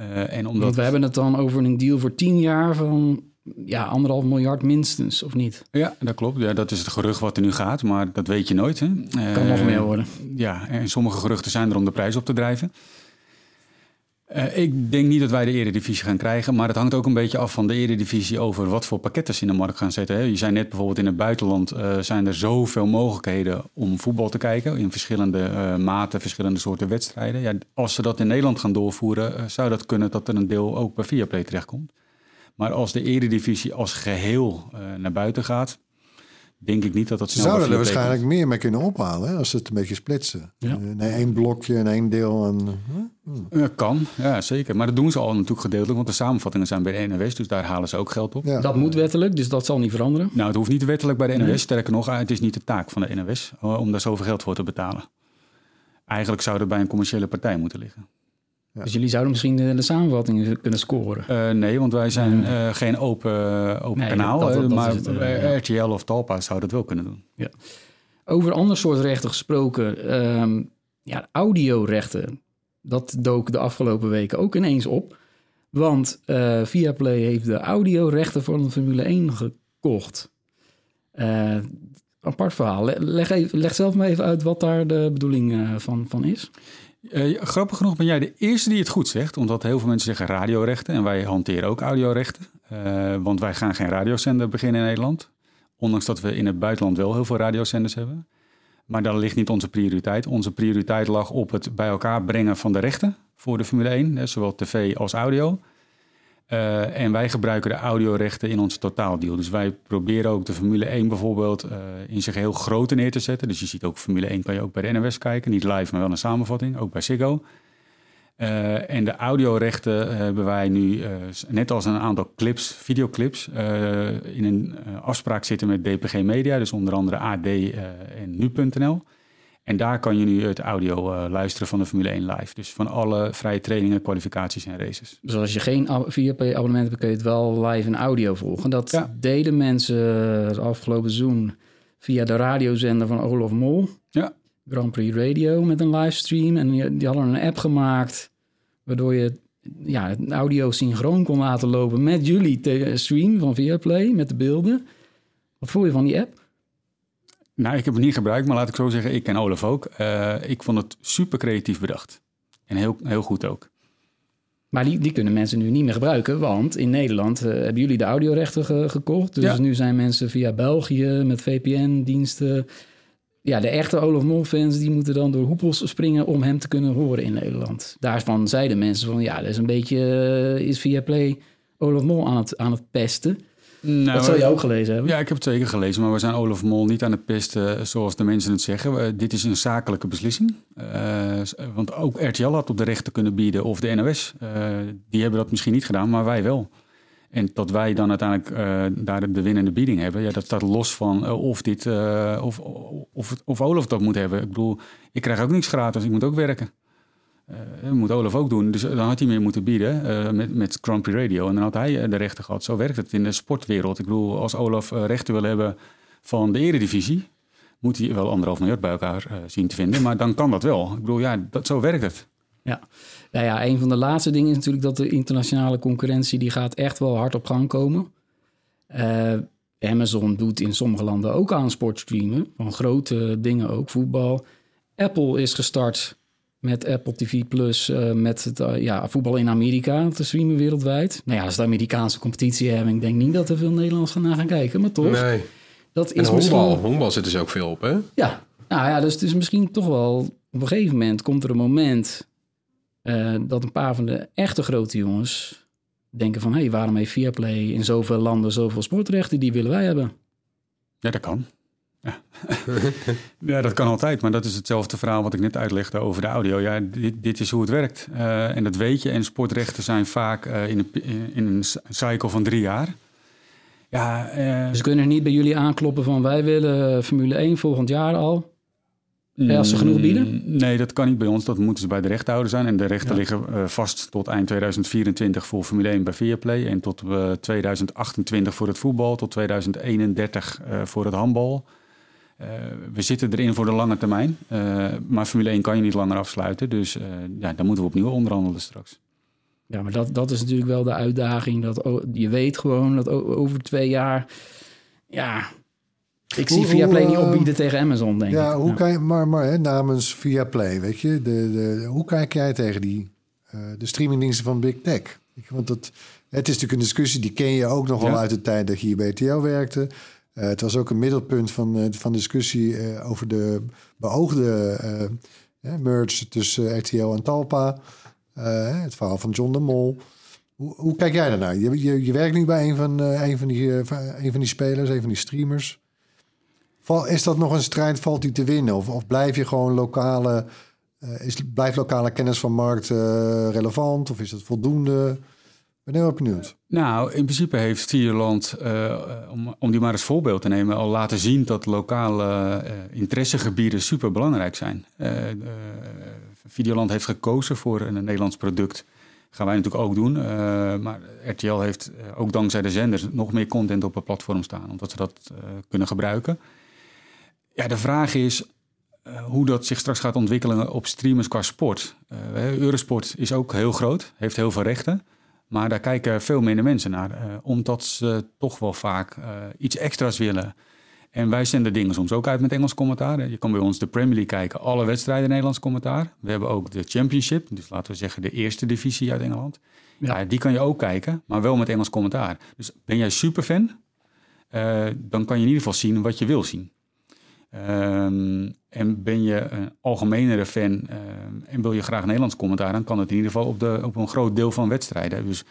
Uh, en omdat... Want we hebben het dan over een deal voor tien jaar van ja, anderhalf miljard minstens, of niet? Ja, dat klopt. Ja, dat is het gerucht wat er nu gaat, maar dat weet je nooit. Hè? Kan uh, nog meer worden. Ja, en sommige geruchten zijn er om de prijs op te drijven. Uh, ik denk niet dat wij de eredivisie gaan krijgen, maar het hangt ook een beetje af van de eredivisie over wat voor pakketten ze in de markt gaan zetten. Hè. Je zei net bijvoorbeeld in het buitenland uh, zijn er zoveel mogelijkheden om voetbal te kijken in verschillende uh, maten, verschillende soorten wedstrijden. Ja, als ze dat in Nederland gaan doorvoeren, zou dat kunnen dat er een deel ook bij Viaplay terechtkomt. Maar als de eredivisie als geheel naar buiten gaat, denk ik niet dat dat Ze zouden er waarschijnlijk meer mee kunnen ophalen hè, als ze het een beetje splitsen. Ja. Uh, nee, één blokje en één deel. En, uh, ja, kan, ja zeker. Maar dat doen ze al natuurlijk gedeeltelijk, want de samenvattingen zijn bij de NOS, dus daar halen ze ook geld op. Ja. Dat moet wettelijk, dus dat zal niet veranderen? Nou, het hoeft niet wettelijk bij de NOS. Nee. Sterker nog, het is niet de taak van de NOS uh, om daar zoveel geld voor te betalen. Eigenlijk zou dat bij een commerciële partij moeten liggen. Ja. Dus jullie zouden misschien de, de samenvattingen kunnen scoren? Uh, nee, want wij zijn uh, geen open, open nee, kanaal. Dat, dat, dat maar het, uh, RTL of Talpa zou dat wel kunnen doen. Ja. Over ander soort rechten gesproken. Um, ja, audiorechten. Dat dook de afgelopen weken ook ineens op. Want Viaplay heeft de audiorechten van de Formule 1 gekocht. apart verhaal. Leg, even, leg zelf maar even uit wat daar de bedoeling van, van is. Uh, grappig genoeg ben jij de eerste die het goed zegt, omdat heel veel mensen zeggen radiorechten en wij hanteren ook audiorechten, uh, want wij gaan geen radiozender beginnen in Nederland, ondanks dat we in het buitenland wel heel veel radiozenders hebben. Maar daar ligt niet onze prioriteit. Onze prioriteit lag op het bij elkaar brengen van de rechten voor de Formule 1, zowel tv als audio. Uh, en wij gebruiken de audiorechten in onze totaaldeal. Dus wij proberen ook de Formule 1 bijvoorbeeld uh, in zich heel groot neer te zetten. Dus je ziet ook Formule 1 kan je ook bij de kijken. Niet live, maar wel een samenvatting. Ook bij Ziggo. Uh, en de audiorechten hebben wij nu, net als een aantal clips, videoclips, in een afspraak zitten met DPG Media. Dus onder andere AD en Nu.nl. En daar kan je nu het audio uh, luisteren van de Formule 1 live. Dus van alle vrije trainingen, kwalificaties en races. Dus als je geen 4P-abonnement hebt, kun je het wel live in audio volgen. Dat ja. deden mensen het afgelopen seizoen via de radiozender van Olaf Mol. Ja. Grand Prix Radio met een livestream. En die, die hadden een app gemaakt waardoor je ja, het audio synchroon kon laten lopen met jullie stream van Viaplay, met de beelden. Wat voel je van die app? Nou, ik heb het niet gebruikt, maar laat ik zo zeggen, ik ken Olaf ook. Uh, ik vond het super creatief bedacht. En heel, heel goed ook. Maar die, die kunnen mensen nu niet meer gebruiken, want in Nederland uh, hebben jullie de audiorechten ge gekocht. Dus ja. nu zijn mensen via België met VPN-diensten. Ja, de echte Olaf Mol-fans die moeten dan door hoepels springen om hem te kunnen horen in Nederland. Daarvan zeiden mensen van ja, dat is een beetje, uh, is via Play Olaf Mol aan het, aan het pesten. Nou, dat zou je ook gelezen hebben. Ja, ik heb het zeker gelezen. Maar we zijn Olaf Mol niet aan het pesten zoals de mensen het zeggen. dit is een zakelijke beslissing. Uh, want ook RTL had op de rechten kunnen bieden of de NOS. Uh, die hebben dat misschien niet gedaan, maar wij wel. En dat wij dan uiteindelijk daar de winnende bieding hebben, ja, dat staat los van of, dit, of, of, of Olaf dat moet hebben. Ik bedoel, ik krijg ook niks gratis, ik moet ook werken. Dat moet Olaf ook doen. Dus dan had hij meer moeten bieden met, met Grumpy Radio. En dan had hij de rechten gehad. Zo werkt het in de sportwereld. Ik bedoel, als Olaf rechten wil hebben van de eredivisie, moet hij wel anderhalf miljard bij elkaar zien te vinden. Maar dan kan dat wel. Ik bedoel, ja, dat, zo werkt het. Ja. Nou ja, een van de laatste dingen is natuurlijk dat de internationale concurrentie... die gaat echt wel hard op gang komen. Uh, Amazon doet in sommige landen ook aan sportstreamen. Van grote dingen ook, voetbal. Apple is gestart met Apple TV Plus... Uh, met het, uh, ja, voetbal in Amerika te streamen wereldwijd. Nou ja, als de Amerikaanse competitie hebben... ik denk niet dat er veel Nederlanders gaan naar gaan kijken, maar toch... Nee. Dat is en honkbal, misschien... honkbal zitten ze ook veel op, hè? Ja, nou ja, dus het is misschien toch wel... op een gegeven moment komt er een moment uh, dat een paar van de echte grote jongens denken van... hé, hey, waarom heeft Viaplay in zoveel landen zoveel sportrechten? Die willen wij hebben. Ja, dat kan. Ja. ja, dat kan altijd. Maar dat is hetzelfde verhaal wat ik net uitlegde over de audio. Ja, dit, dit is hoe het werkt. Uh, en dat weet je. En sportrechten zijn vaak uh, in, een, in een cycle van drie jaar. Ja, uh, dus kunnen niet bij jullie aankloppen van... wij willen Formule 1 volgend jaar al. Ja, als ze genoeg bieden? Mm, nee, dat kan niet bij ons. Dat moeten ze bij de rechthouder zijn. En de rechten liggen uh, vast tot eind 2024 voor Formule 1 bij Viaplay. En tot uh, 2028 voor het voetbal. Tot 2031 uh, voor het handbal. Uh, we zitten erin voor de lange termijn. Uh, maar Formule 1 kan je niet langer afsluiten. Dus ja, daar moeten we opnieuw onderhandelen straks. Ja, maar dat, dat is natuurlijk wel de uitdaging. Dat, je weet gewoon dat over twee jaar... Ja, ik zie Viaplay niet opbieden tegen Amazon, denk ja, ik. Hoe Kan je, maar maar hè, namens Viaplay, weet je, de, de, hoe kijk jij tegen die, uh, de streamingdiensten van Big Tech? Want dat, het is natuurlijk een discussie, die ken je ook nog wel uit de tijd dat je hier bij RTL werkte. Uh, het was ook een middelpunt van, uh, van discussie over de beoogde merge tussen RTL en Talpa. het verhaal van John de Mol. Hoe, hoe kijk jij daarnaar? Je, je, werkt nu bij een van, een, van die, van die spelers, een van die streamers. Is dat nog een strijd, valt die te winnen? Of, of blijf je gewoon lokale, uh, is, blijft lokale kennis van markt relevant? Of is het voldoende? Ben heel benieuwd. Nou, in principe heeft Videoland, uh, om, om die maar als voorbeeld te nemen, al laten zien dat lokale interessegebieden super belangrijk zijn. Videoland heeft gekozen voor een Nederlands product. gaan wij natuurlijk ook doen. maar RTL heeft ook dankzij de zenders nog meer content op het platform staan, omdat ze dat kunnen gebruiken. Ja, de vraag is uh, hoe dat zich straks gaat ontwikkelen op streamers qua sport. Uh, Eurosport is ook heel groot, heeft heel veel rechten. Maar daar kijken veel minder mensen naar, uh, omdat ze toch wel vaak iets extra's willen. En wij zenden dingen soms ook uit met Engels commentaar. Je kan bij ons de Premier League kijken, alle wedstrijden Nederlands commentaar. We hebben ook de Championship, dus laten we zeggen de eerste divisie uit Engeland. Ja. ja die kan je ook kijken, maar wel met Engels commentaar. Dus ben jij superfan, dan kan je in ieder geval zien wat je wil zien. Um, en ben je een algemenere fan um, en wil je graag Nederlands commentaar, dan kan het in ieder geval op, de, op een groot deel van wedstrijden. Dus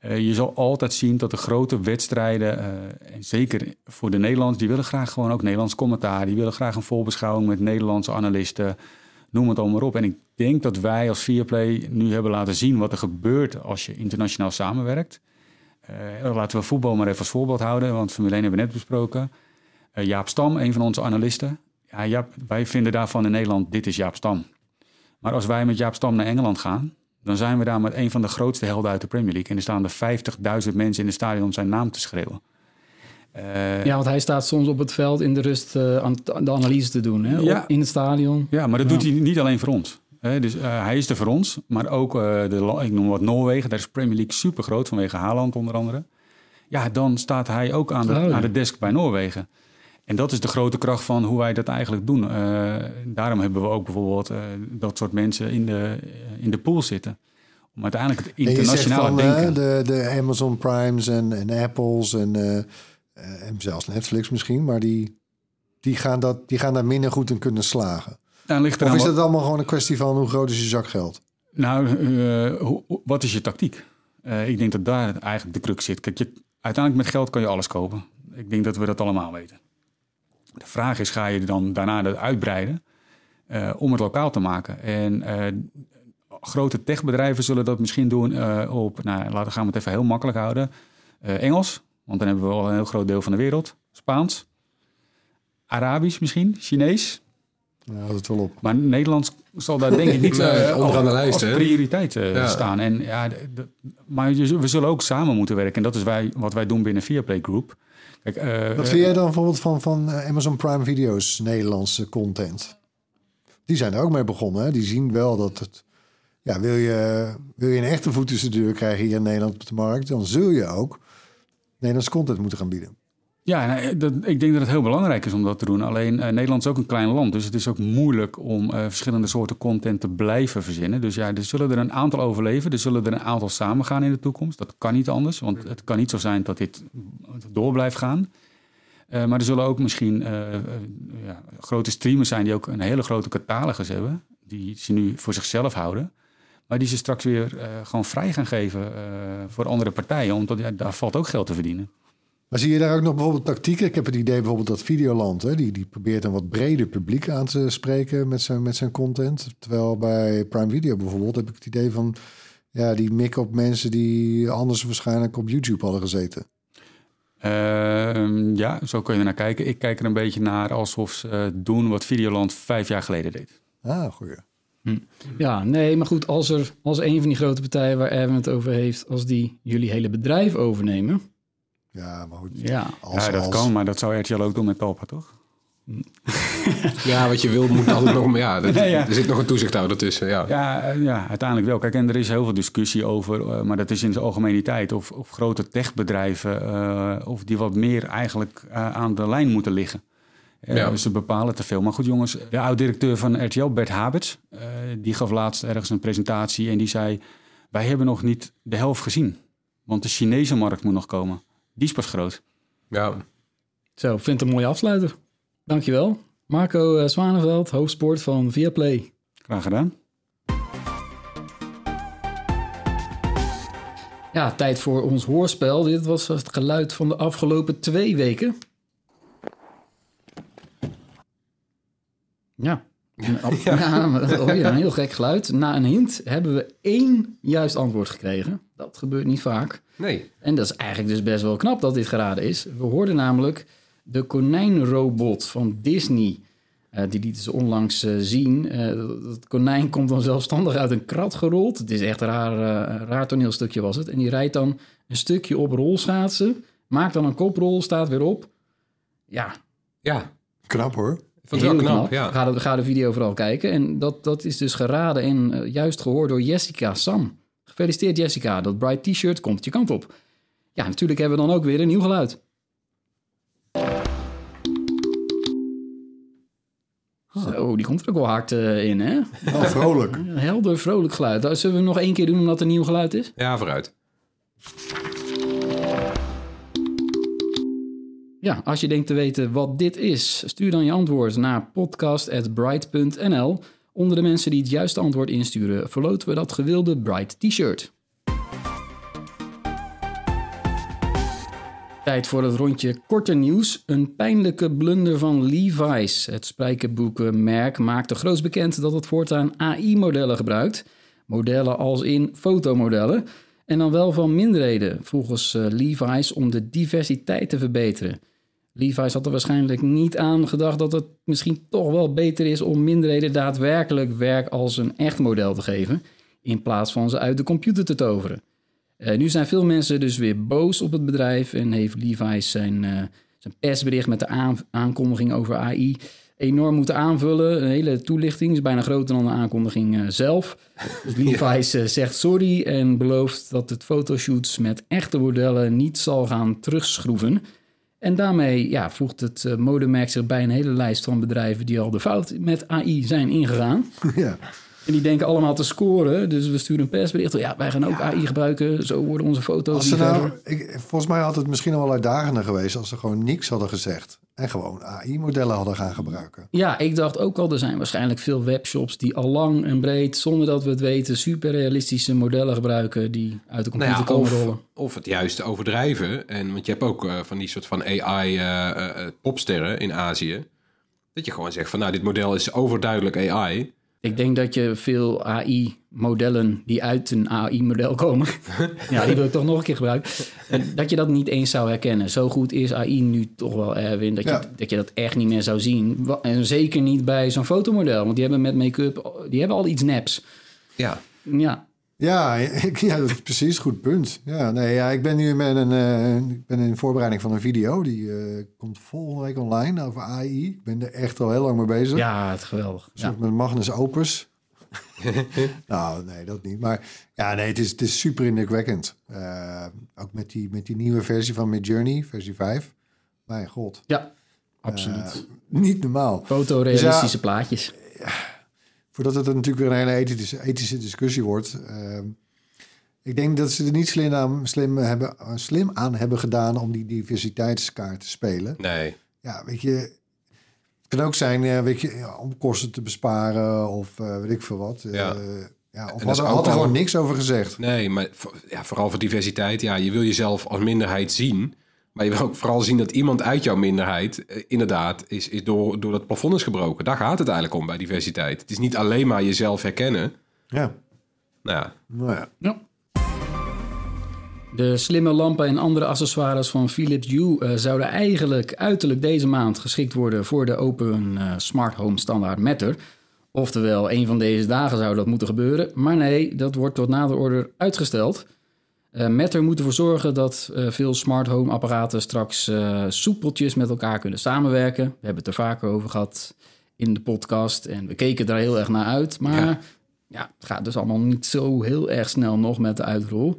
uh, je zal altijd zien dat de grote wedstrijden, uh, en zeker voor de Nederlanders, die willen graag gewoon ook Nederlands commentaar. Die willen graag een volbeschouwing met Nederlandse analisten, noem het allemaal op. En ik denk dat wij als Viaplay nu hebben laten zien wat er gebeurt als je internationaal samenwerkt. Uh, laten we voetbal maar even als voorbeeld houden, want Formule 1 hebben we net besproken. Uh, Jaap Stam, een van onze analisten. Ja, Jaap, wij vinden daarvan in Nederland, dit is Jaap Stam. Maar als wij met Jaap Stam naar Engeland gaan, dan zijn we daar met een van de grootste helden uit de Premier League. En er staan er 50.000 mensen in het stadion om zijn naam te schreeuwen. Uh, ja, want hij staat soms op het veld in de rust uh, aan de analyse te doen, hè? Ja, in het stadion. Ja, maar dat ja. doet hij niet alleen voor ons. Hè? Dus uh, hij is er voor ons, maar ook de, ik noem wat Noorwegen. Daar is Premier League super groot vanwege Haaland onder andere. Ja, dan staat hij ook aan de, oh, ja. aan de desk bij Noorwegen. En dat is de grote kracht van hoe wij dat eigenlijk doen. Uh, daarom hebben we ook bijvoorbeeld uh, dat soort mensen in de, in de pool zitten. Om uiteindelijk het internationale van, denken. De, de Amazon Primes en, en Apples en, en zelfs Netflix misschien, maar die, die, gaan dat, die gaan daar minder goed in kunnen slagen. Nou, ligt of is het allemaal gewoon een kwestie van hoe groot is je zak geld? Nou, hoe, wat is je tactiek? ik denk dat daar eigenlijk de crux zit. Kijk, je, uiteindelijk met geld kan je alles kopen. Ik denk dat we dat allemaal weten. De vraag is, ga je dan daarna dat uitbreiden uh, om het lokaal te maken? En uh, grote techbedrijven zullen dat misschien doen uh, op, nou, laten gaan we het even heel makkelijk houden. Eh, Engels, want dan hebben we al een heel groot deel van de wereld. Spaans. Arabisch misschien, Chinees. Nou, houdt het wel op. Maar Nederlands zal daar denk ik niet Nee, eh, onderaan de lijst, als prioriteit eh, Ja. staan. En, ja, maar we zullen ook samen moeten werken. En dat is wij, wat wij doen binnen Viaplay Group. Eh, Wat vind jij dan bijvoorbeeld van, van eh, Amazon Prime Video's, Nederlandse content? Die zijn er ook mee begonnen. Hè? Die zien wel dat het... Ja, wil je, wil je een echte voet tussen de deur krijgen hier in Nederland op de markt... dan zul je ook Nederlandse content moeten gaan bieden. Ja, dat, ik denk dat het heel belangrijk is om dat te doen. Alleen eh, Nederland is ook een klein land, dus het is ook moeilijk om eh, verschillende soorten content te blijven verzinnen. Dus ja, er zullen er een aantal overleven, er zullen er een aantal samengaan in de toekomst. Dat kan niet anders, want het kan niet zo zijn dat dit door blijft gaan. Eh, maar er zullen ook misschien eh, eh, ja, grote streamers zijn die ook een hele grote catalogus hebben, die ze nu voor zichzelf houden. Maar die ze straks weer eh, gewoon vrij gaan geven eh, voor andere partijen, omdat ja, daar valt ook geld te verdienen. Maar zie je daar ook nog bijvoorbeeld tactieken? Ik heb het idee bijvoorbeeld dat Videoland... Hè, die, die probeert een wat breder publiek aan te spreken met zijn, met zijn content. Terwijl bij Prime Video bijvoorbeeld heb ik het idee van... ja, die mikken op mensen die anders waarschijnlijk op YouTube hadden gezeten. Ehm, ja, zo kun je er naar kijken. Ik kijk er een beetje naar alsof ze eh, doen wat Videoland vijf jaar geleden deed. Ah, goeie. Ja, nee, maar goed, als er als een van die grote partijen waar Erwin het over heeft, als die jullie hele bedrijf overnemen, Ja, maar goed. ja, Als, ja, dat als- kan, maar dat zou RTL ook doen met Talpa, toch? Ja, wat je wil moet altijd nog... Ja, er, Ja, ja. er zit nog een toezichthouder tussen. Ja. Ja, eh, ja, uiteindelijk wel. Kijk, en er is heel veel discussie over, eh, maar dat is in de algemeniteit, of, of grote techbedrijven, eh, of die wat meer eigenlijk eh, aan de lijn moeten liggen. Eh, Ja. Ze bepalen te veel. Maar goed, jongens, de oud-directeur van RTL, Bert Haberts, eh, die gaf laatst ergens een presentatie en die zei: Wij hebben nog niet de helft gezien, want de Chinese markt moet nog komen. Die is pas groot. ja. zo, ik vind het een mooie afsluiter. Dankjewel. Marco eh, Zwaneveld, hoofdsport van Viaplay. Graag gedaan. Ja, tijd voor ons hoorspel. Dit was het geluid van de afgelopen twee weken. Ja. Ja. oh ja, een heel gek geluid. Na een hint hebben we één juist antwoord gekregen. Dat gebeurt niet vaak. Nee. En dat is eigenlijk dus best wel knap dat dit geraden is. We hoorden namelijk de konijnrobot van Disney. Eh, die lieten ze onlangs eh, zien. Eh, dat konijn komt dan zelfstandig uit een krat gerold. Het is echt een raar, eh, raar toneelstukje was het. En die rijdt dan een stukje op rolschaatsen. Maakt dan een koprol, staat weer op. Ja, Ja. Knap hoor. Vond heel knap. Ja. Ga, de, ga de video vooral kijken. En dat, dat is dus geraden en eh, juist gehoord door Jessica Sam. Gefeliciteerd Jessica, dat Bright T-shirt komt je kant op. Ja, natuurlijk hebben we dan ook weer een nieuw geluid. Zo, die komt er ook wel hard eh, in, hè? Wel vrolijk. Een helder, vrolijk geluid. Zullen we hem nog één keer doen omdat het een nieuw geluid is? ja, vooruit. Ja, als je denkt te weten wat dit is, stuur dan je antwoord naar podcast.bright.nl. Onder de mensen die het juiste antwoord insturen, verloten we dat gewilde Bright T-shirt. Tijd voor het rondje korte nieuws. Een pijnlijke blunder van Levi's. Het spijkerboekenmerk maakte groots bekend dat het voortaan AI-modellen gebruikt. Modellen als in fotomodellen. En dan wel van minderheden, volgens eh, Levi's, om de diversiteit te verbeteren. Levi's had er waarschijnlijk niet aan gedacht dat het misschien toch wel beter is om minderheden daadwerkelijk werk als een echt model te geven, in plaats van ze uit de computer te toveren. Eh, nu zijn veel mensen dus weer boos op het bedrijf en heeft Levi's zijn, eh, zijn persbericht met de aan- aankondiging over AI enorm moeten aanvullen. Een hele toelichting is bijna groter dan de aankondiging eh, zelf. Dus Levi's zegt sorry en belooft dat het fotoshoots met echte modellen niet zal gaan terugschroeven. En daarmee ja, voegt het eh, modemerk zich bij een hele lijst van bedrijven die al de fout met AI zijn ingegaan. ja. En die denken allemaal te scoren. Dus we sturen een persbericht. Ja, wij gaan ook AI gebruiken. Zo worden onze foto's Als ze nou, ik, volgens mij had het misschien al wel uitdagender geweest als ze gewoon niks hadden gezegd. En gewoon AI-modellen hadden gaan gebruiken. Ja, ik dacht ook al, er zijn waarschijnlijk veel webshops die al lang en breed, zonder dat we het weten, superrealistische modellen gebruiken die uit de computer Nou ja, komen of, rollen. of het juist overdrijven. En, want je hebt ook eh, van die soort van AI-popsterren in Azië. Dat je gewoon zegt van nou, dit model is overduidelijk AI. Ik denk dat je veel AI-modellen die uit een AI-model komen, ja, die wil ik toch nog een keer gebruiken, dat je dat niet eens zou herkennen. Zo goed is AI nu toch wel, Erwin, dat je, dat, je dat echt niet meer zou zien. En zeker niet bij zo'n fotomodel, want die hebben met make-up, die hebben al iets neps. Ja, Ja, Ja, ik, ja, dat is precies goed punt. Ja, nee, ja, ik ben nu met een, eh, ik ben in voorbereiding van een video. Die eh, komt volgende week online over AI. Ik ben er echt al heel lang mee bezig. ja het is geweldig. Ja. met Magnus Opus. nou, nee, dat niet. Maar ja, nee, het is, het is super indrukwekkend. Eh, ook met die, met die nieuwe versie van Midjourney, versie 5. Mijn god, ja, absoluut. Niet normaal. Fotorealistische Dus ja, plaatjes. Voordat het natuurlijk weer een hele ethische, ethische discussie wordt. eh, ik denk dat ze er niet slim aan, slim, hebben, slim aan hebben gedaan om die diversiteitskaart te spelen. nee. Ja, weet je, het kan ook zijn, eh, weet je, ja, om kosten te besparen of eh, weet ik veel wat. Eh, Ja. ja, of dat had, had er gewoon niks over gezegd. Nee, maar voor- ja, vooral voor diversiteit. Ja, je wil jezelf als minderheid zien. Maar je wil ook vooral zien dat iemand uit jouw minderheid... eh, inderdaad is, is door, door dat plafond is gebroken. Daar gaat het eigenlijk om bij diversiteit. Het is niet alleen maar jezelf herkennen. Ja, Nou ja, nou ja. Ja. De slimme lampen en andere accessoires van Philips Hue eh, zouden eigenlijk uiterlijk deze maand geschikt worden voor de Open eh, Smart Home standaard Matter. Oftewel, een van deze dagen zou dat moeten gebeuren. Maar nee, dat wordt tot nader order uitgesteld. Eh Matter moet ervoor zorgen dat eh, veel smart home apparaten straks eh, soepeltjes met elkaar kunnen samenwerken. We hebben het er vaker over gehad in de podcast en we keken daar heel erg naar uit. Maar Ja. ja, het gaat dus allemaal niet zo heel erg snel nog met de uitrol.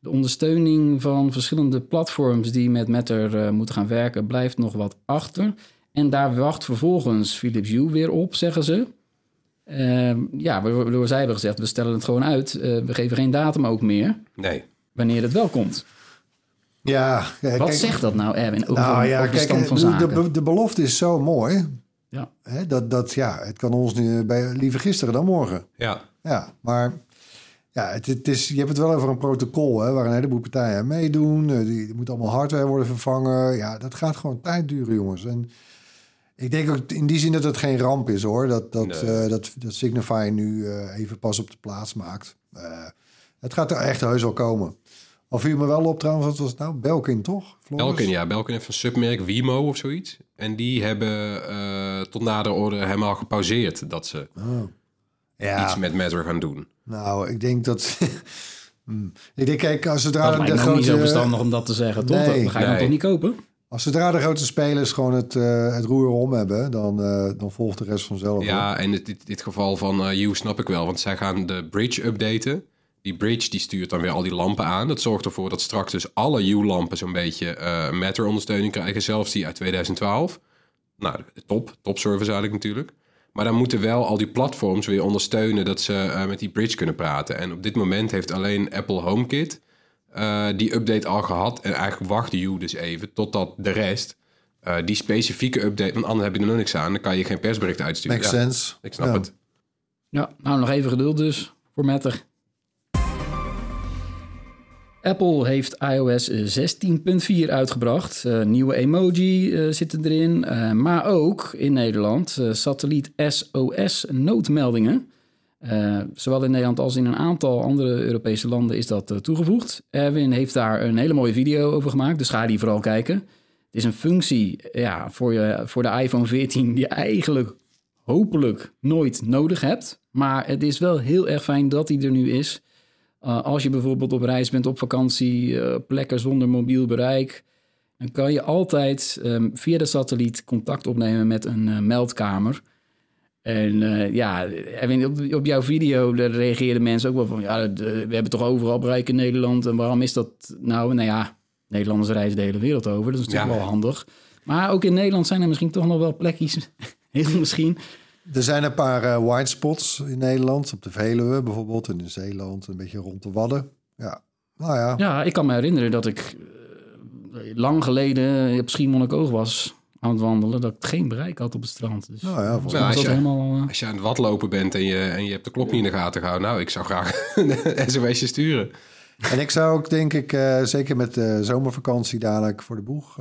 De ondersteuning van verschillende platforms die met Matter moeten gaan werken blijft nog wat achter. En daar wacht vervolgens Philips Hue weer op, zeggen ze. Ehm, ja, waardoor zij hebben gezegd, we stellen het gewoon uit. We geven geen datum ook meer nee. Wanneer het wel komt. Ja, ja, Wat kijk, zegt dat nou, Erwin, over, nou ja, over de kijk, stand van de, zaken? de, de belofte is zo mooi. Ja. Hè, dat, dat, ja, het kan ons nu bij, liever gisteren dan morgen. Ja, Ja, maar ja, het, het is, je hebt het wel over een protocol hè, waar een heleboel partijen aan meedoen. Eh, Die, er moet allemaal hardware worden vervangen. Ja, dat gaat gewoon tijd duren, jongens. En ik denk ook in die zin dat het geen ramp is hoor. Dat, dat, Nee. eh, dat, dat Signify nu eh, even pas op de plaats maakt. Eh, het gaat er echt heus wel komen. Al viel me wel op trouwens, wat was het nou? Belkin toch? Floris? Belkin, ja. Belkin heeft een submerk Wimo of zoiets. En die hebben eh, tot nader orde helemaal gepauzeerd dat ze Oh. Ja, iets met Matter gaan doen. nou, ik denk dat... Hmm. ik denk, kijk, als zodra dat de me ook niet zo grote... verstandig om dat te zeggen, toch? Nee. Dat ga je dan Nee. toch niet kopen? Als zodra de grote spelers gewoon het, eh, het roer om hebben, dan, eh, dan volgt de rest vanzelf. hoor. Ja, en in dit, dit geval van eh You snap ik wel. Want zij gaan de bridge updaten. Die bridge die stuurt dan weer al die lampen aan. Dat zorgt ervoor dat straks dus alle U-lampen zo'n beetje eh Matter-ondersteuning krijgen. Zelfs die uit 2012. Nou, top. Top service eigenlijk natuurlijk. Maar dan moeten wel al die platforms weer ondersteunen dat ze eh, met die bridge kunnen praten. En op dit moment heeft alleen Apple HomeKit eh, die update al gehad. En eigenlijk wacht You dus even totdat de rest eh, die specifieke update... Want anders heb je er nog niks aan. Dan kan je geen persbericht uitsturen. Makes Ja, sense. Ik snap Ja. het. Ja, nou nog even geduld dus voor Matter. Apple heeft iOS 16.4 uitgebracht. Eh, nieuwe emoji eh, zitten erin. eh, maar ook in Nederland eh, satelliet SOS noodmeldingen. Eh, zowel in Nederland als in een aantal andere Europese landen is dat eh, toegevoegd. Erwin heeft daar een hele mooie video over gemaakt, dus ga die vooral kijken. Het is een functie ja, voor, je, voor de iPhone 14 die je eigenlijk hopelijk nooit nodig hebt. Maar het is wel heel erg fijn dat die er nu is. Uh, als je bijvoorbeeld op reis bent, op vakantie, uh, plekken zonder mobiel bereik, dan kan je altijd um, via de satelliet contact opnemen met een uh, meldkamer. En ja, op, op, jouw video reageerden mensen ook wel van... ja, we hebben toch overal bereik in Nederland... en waarom is dat nou? Nou ja, Nederlanders reizen de hele wereld over, dat is natuurlijk ja. wel handig. Maar ook in Nederland zijn er misschien toch nog wel plekjes, heel misschien... Er zijn een paar uh, white spots in Nederland, op de Veluwe bijvoorbeeld, en in Zeeland, een beetje rond de Wadden. Ja, nou ja. Ja, ik kan me herinneren dat ik uh, lang geleden op Schiermonnikoog was aan het wandelen, dat ik geen bereik had op het strand. Dus nou ja, nou, als, je, helemaal, uh... als je aan het watlopen bent en je, en je hebt de klok niet in de gaten gehouden, nou, ik zou graag een sms'je sturen. En ik zou ook, denk ik, uh, zeker met de zomervakantie dadelijk voor de boeg...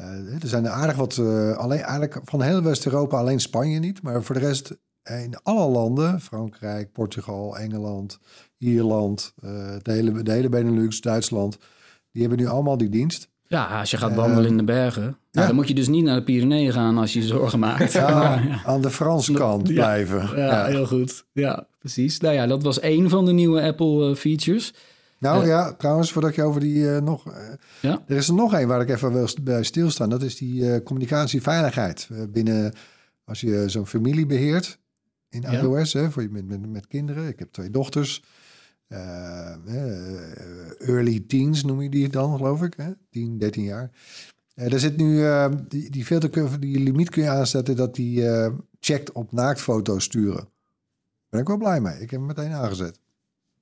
Uh, er zijn er aardig wat, alleen, eigenlijk van heel West-Europa, alleen Spanje niet. Maar voor de rest in alle landen, Frankrijk, Portugal, Engeland, Ierland, eh, de, hele, de hele Benelux, Duitsland, die hebben nu allemaal die dienst. Ja, als je gaat wandelen in de bergen, nou, ja. dan moet je dus niet naar de Pyreneeën gaan als je je zorgen maakt. Ja, Maar, ja. Aan de Franse kant blijven. Ja, heel goed. Ja, precies. Nou ja, dat was één van de nieuwe Apple eh, features. Nou Eh. ja, trouwens, voordat je over die eh, nog... eh, Ja. Er is er nog één waar ik even wil bij stilstaan. Dat is die communicatieveiligheid. Binnen, als je zo'n familie beheert in Ja. iOS, hè, voor je met, met, met kinderen. Ik heb twee dochters. Early teens noem je die dan, geloof ik. Hè? 10, 13 jaar. Er zit nu, die, die filter, kun je- die limiet kun je aanzetten dat die checkt op naaktfoto's sturen. Daar ben ik wel blij mee. Ik heb hem meteen aangezet.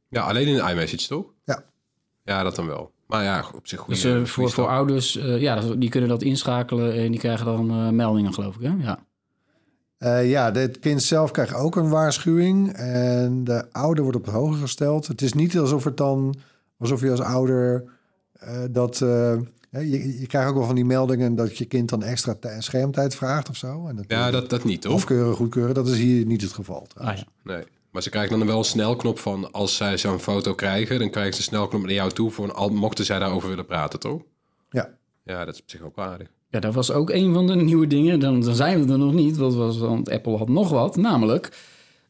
Ja, alleen in de iMessage, toch? Ja. Ja, dat dan wel. Maar ja, op zich goed. Dus eh, voor, voor ouders, eh, ja, die kunnen dat inschakelen en die krijgen dan eh, meldingen, geloof ik. Hè? Ja. Eh, ja, het kind zelf krijgt ook een waarschuwing. En de ouder wordt op het hoger gesteld. Het is niet alsof het dan, alsof je als ouder eh, dat. eh, hè, je, je krijgt ook wel van die meldingen dat je kind dan extra tij- schermtijd vraagt of zo. En dat Ja, dat, dat niet, toch? Afkeuren, goedkeuren. Dat is hier niet het geval. Ah, ja. Nee. Maar ze krijgen dan wel een snelknop van... als zij zo'n foto krijgen... dan krijgen ze een snelknop naar jou toe... voor al mochten zij daarover willen praten, toch? Ja. Ja, dat is op zich ook aardig. ja, dat was ook een van de nieuwe dingen. Dan, dan zijn we er nog niet, want, was, want Apple had nog wat. Namelijk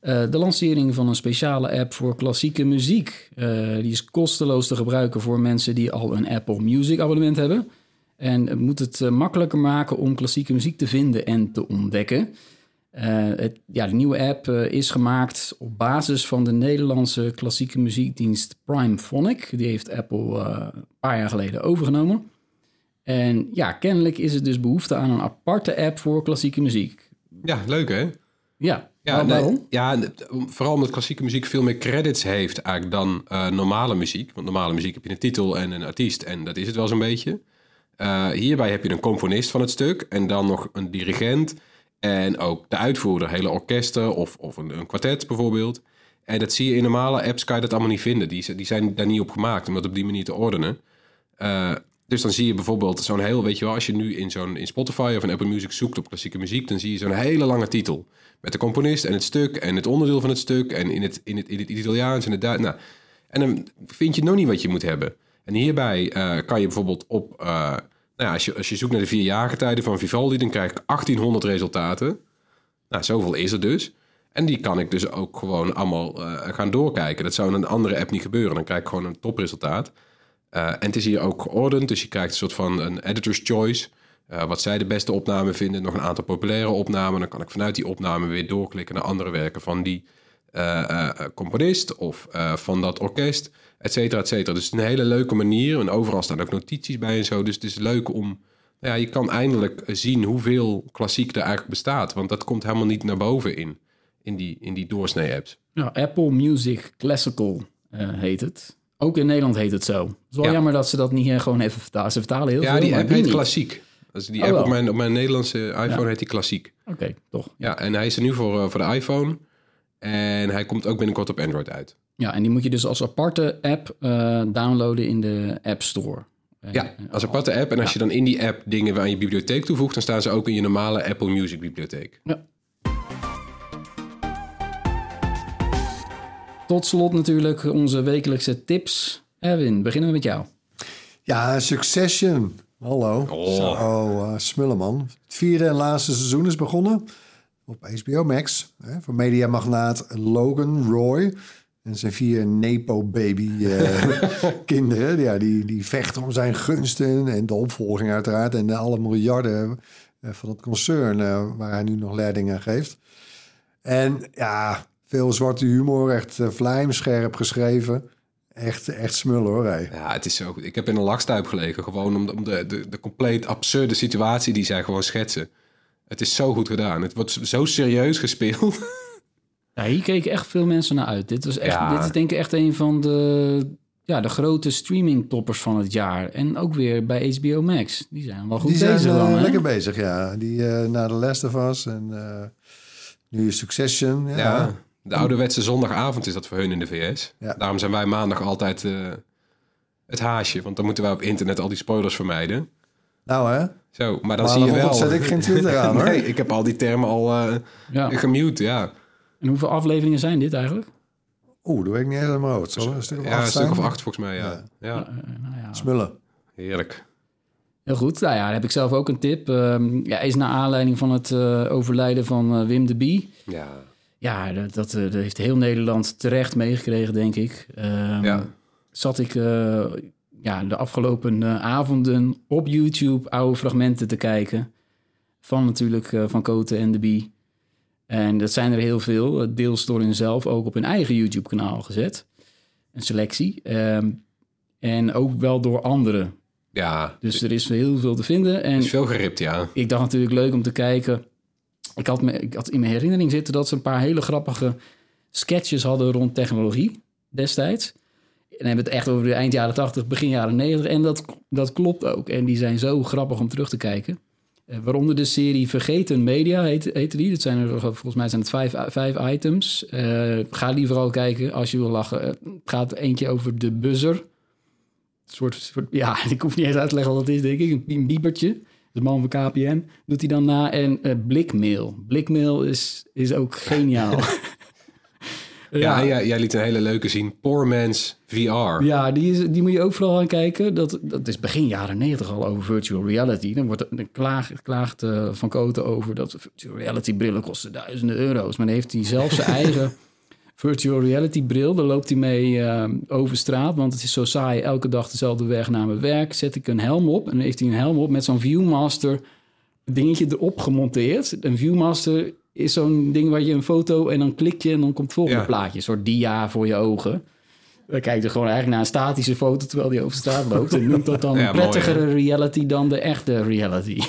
eh, de lancering van een speciale app voor klassieke muziek. Eh, die is kosteloos te gebruiken voor mensen die al een Apple Music abonnement hebben. En het moet het eh, makkelijker maken om klassieke muziek te vinden en te ontdekken. Eh, het, ja, de nieuwe app eh, is gemaakt op basis van de Nederlandse klassieke muziekdienst Primephonic. Die heeft Apple eh, een paar jaar geleden overgenomen. En ja, kennelijk is er dus behoefte aan een aparte app voor klassieke muziek. Ja, leuk hè? Ja, Ja, nee, ja, vooral omdat klassieke muziek veel meer credits heeft eigenlijk dan normale muziek. Want normale muziek heb je een titel en een artiest en dat is het wel zo'n beetje. Hierbij heb je een componist van het stuk en dan nog een dirigent en ook de uitvoerder, hele orkesten of, of een, een kwartet bijvoorbeeld. En dat zie je in normale apps, kan je dat allemaal niet vinden. Die, die zijn daar niet op gemaakt om dat op die manier te ordenen. Eh, dus dan zie je bijvoorbeeld zo'n heel, weet je wel, als je nu in zo'n in Spotify of in Apple Music zoekt op klassieke muziek, dan zie je zo'n hele lange titel. Met de componist en het stuk en het onderdeel van het stuk en in het, in het, in het Italiaans en het Duits. Nou, en dan vind je nog niet wat je moet hebben. En hierbij eh, kan je bijvoorbeeld op, eh, nou ja, als je, als je zoekt naar de vier jaargetijden van Vivaldi, dan krijg ik 1800 resultaten. Nou, zoveel is er dus. En die kan ik dus ook gewoon allemaal eh, gaan doorkijken. Dat zou in een andere app niet gebeuren. Dan krijg ik gewoon een topresultaat. Eh, en het is hier ook geordend, dus je krijgt een soort van een editor's choice. Eh, wat zij de beste opname vinden, nog een aantal populaire opnamen. Dan kan ik vanuit die opname weer doorklikken naar andere werken van die componist of van dat orkest, et cetera, et cetera. Dus het is een hele leuke manier. En overal staan ook notities bij en zo. Dus het is leuk om... nou Ja, je kan eindelijk zien hoeveel klassiek er eigenlijk bestaat. Want dat komt helemaal niet naar boven in, in die, in die doorsnee-apps. Ja, Apple Music Classical eh, heet het. Ook in Nederland heet het zo. Het is wel Ja. jammer dat ze dat niet eh, gewoon even vertalen. Ze vertalen heel Ja, veel, die maar app heet niet. Klassiek. Dus die Oh, app op mijn, op mijn Nederlandse iPhone heet die Klassiek. Oké, toch. Ja, en hij is er nu voor, eh, voor de iPhone. En hij komt ook binnenkort op Android uit. Ja, en die moet je dus als aparte app eh, downloaden in de App Store. Eh, Ja, als aparte app. En als je dan in die app dingen aan je bibliotheek toevoegt... dan staan ze ook in je normale Apple Music bibliotheek. Ja. Tot slot natuurlijk onze wekelijkse tips. Erwin, beginnen we met jou. Ja, Succession. Hallo. Oh. Zo, eh, smulleman. Het vierde en laatste seizoen is begonnen op HBO Max. Hè, van mediamagnaat Logan Roy. En zijn vier Nepo-baby-kinderen. ja, die, die vechten om zijn gunsten en de opvolging uiteraard. En alle miljarden eh, van het concern eh, waar hij nu nog leiding aan geeft. En ja, veel zwarte humor. Echt uh, vlijmscherp geschreven. Echt, echt smullen hoor. Hey. Ja, het is zo. Ik heb in een lachstuip gelegen. Gewoon om de, om de, de, de compleet absurde situatie die zij gewoon schetsen. Het is zo goed gedaan. Het wordt zo serieus gespeeld. Ja, hier keken echt veel mensen naar uit. Dit, was echt, Ja. dit is denk ik echt een van de, ja, de grote streaming-toppers van het jaar. En ook weer bij HBO Max. Die zijn wel goed Die zijn bezig dan, eh, lekker bezig, ja. Die eh naar de Last of Us en eh, nu is Succession. Ja. Ja. De ouderwetse zondagavond is dat voor hun in de VS. Ja. Daarom zijn wij maandag altijd eh, het haasje. Want dan moeten wij op internet al die spoilers vermijden. Nou hè, Zo, maar dan zie je wel... Zet ik geen Twitter aan, hoor. nee, ik heb al die termen al eh Ja. gemute, ja. En hoeveel afleveringen zijn dit eigenlijk? Oeh, dat weet ik niet mijn hoofd. Zal een stuk of Ja, acht een stuk zijn? of acht volgens mij, ja. Ja. Ja, Eh, nou ja. Smullen. heerlijk. Heel goed. Nou ja, dan heb ik zelf ook een tip. Ehm, ja, is naar aanleiding van het eh, overlijden van eh, Wim de Bie. Ja, Ja, dat, dat, eh, dat heeft heel Nederland terecht meegekregen, denk ik. Ehm, Ja. Zat ik eh, ja, de afgelopen avonden op YouTube oude fragmenten te kijken. Van natuurlijk eh, Van Koten en de Bie. En dat zijn er heel veel. eh, Deels door hun zelf ook op hun eigen YouTube-kanaal gezet. Een selectie. Ehm, en ook wel door anderen. ja. Dus er is heel veel te vinden. En is veel geript, ja. ik dacht natuurlijk leuk om te kijken. Ik had, me, ik had in mijn herinnering zitten dat ze een paar hele grappige sketches hadden rond technologie destijds. En dan hebben we het echt over de eind jaren 80, begin jaren 90. En dat, dat klopt ook. En die zijn zo grappig om terug te kijken. Eh, waaronder de serie Vergeten Media heet, heette die. Dat zijn er, volgens mij zijn het vijf, vijf items. Eh, ga die vooral kijken als je wil lachen. Eh, Het gaat eentje over de buzzer. Een soort, ja, ik hoef niet eens uit te leggen wat het is, denk ik. Een, een biebertje. De man van KPN doet hij dan na. En eh, blikmail. Blikmail is, is ook geniaal. Ja, ja, jij liet een hele leuke zien. Poor Man's VR. Ja, die, is, die moet je ook vooral aan kijken. Dat, dat is begin jaren negentig al over virtual reality. Dan wordt er klaagt, klaagt eh, Van Koten over dat virtual reality brillen kosten duizenden euro's. Maar dan heeft hij zelf zijn eigen virtual reality bril. Daar loopt hij mee eh, over straat, want het is zo saai. Elke dag dezelfde weg naar mijn werk. Zet ik een helm op en dan heeft hij een helm op met zo'n Viewmaster dingetje erop gemonteerd. Een Viewmaster is zo'n ding waar je een foto en dan klik je en dan komt het volgende Ja. plaatje. Een soort dia voor je ogen. Dan kijk je gewoon eigenlijk naar een statische foto terwijl die over straat loopt. En noemt dat dan Ja, een mooi, prettigere reality dan de echte reality.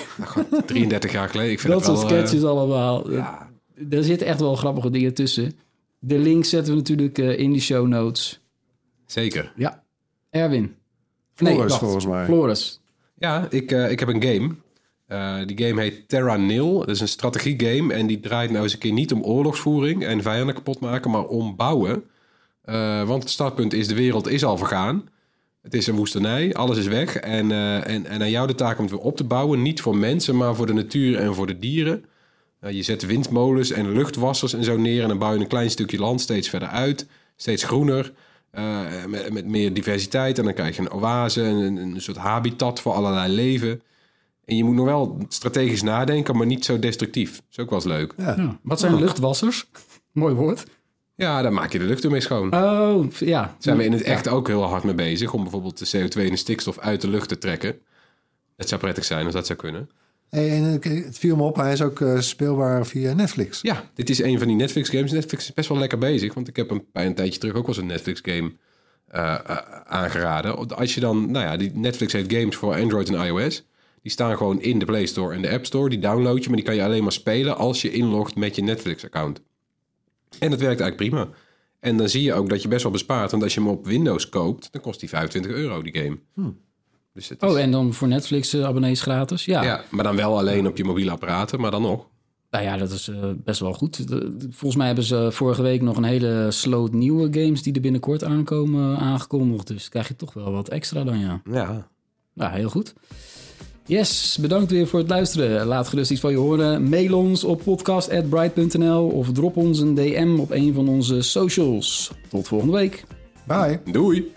33 jaar geleden. Ik vind dat het soort eh, sketches allemaal. ja. Er zitten echt wel grappige dingen tussen. De link zetten we natuurlijk eh, in de show notes. zeker. Ja. Erwin. Floris, wacht. volgens mij. Floris. Ja, ik, eh, ik heb een game. Eh, die game heet Terra Nil. Dat is een strategiegame. En die draait nou eens een keer niet om oorlogsvoering en vijanden kapot maken, maar om bouwen. Eh, want het startpunt is, de wereld is al vergaan. Het is een woestenij, alles is weg. En, eh, en, en aan jou de taak om het weer op te bouwen. Niet voor mensen, maar voor de natuur en voor de dieren. Je zet windmolens en luchtwassers en zo neer. En dan bouw je een klein stukje land steeds verder uit. Steeds groener. met, met meer diversiteit. En dan krijg je een oase, een soort habitat voor allerlei leven. En je moet nog wel strategisch nadenken, maar niet zo destructief. Dat is ook wel eens leuk. Ja. Wat zijn luchtwassers? Mooi woord. Ja, dan maak je de lucht ermee schoon. Oh, ja. Daar zijn we in het echt ook heel hard mee bezig. Om bijvoorbeeld de CO2 en de stikstof uit de lucht te trekken. Het zou prettig zijn als dat zou kunnen. Hey, en ik- het viel me op, hij is ook eh, speelbaar via Netflix. Ja, dit is een van die Netflix games. Netflix is best wel lekker bezig. Want ik heb een, bij een tijdje terug ook wel eens een Netflix game eh, eh, aangeraden. Als je dan, nou ja, die Netflix heeft games voor Android en iOS. Die staan gewoon in de Play Store en de App Store. Die download je, maar die kan je alleen maar spelen als je inlogt met je Netflix account. En dat werkt eigenlijk prima. En dan zie je ook dat je best wel bespaart. Want als je hem op Windows koopt, dan kost die 25 euro, die game. Dus het is, Oh, en dan voor Netflix eh, gratis? Ja. ja, maar dan wel alleen op je mobiele apparaten, maar dan nog. Nou ja, dat is eh, best wel goed. Volgens mij hebben ze vorige week nog een hele sloot nieuwe games die er binnenkort aankomen aangekondigd. Dus krijg je toch wel wat extra dan, ja. Ja, Nou, heel goed. Yes, bedankt weer voor het luisteren. Laat gerust iets van je horen. Mail ons op podcast.bright.nl of drop ons een DM op een van onze socials. Tot volgende week. Bye. doei!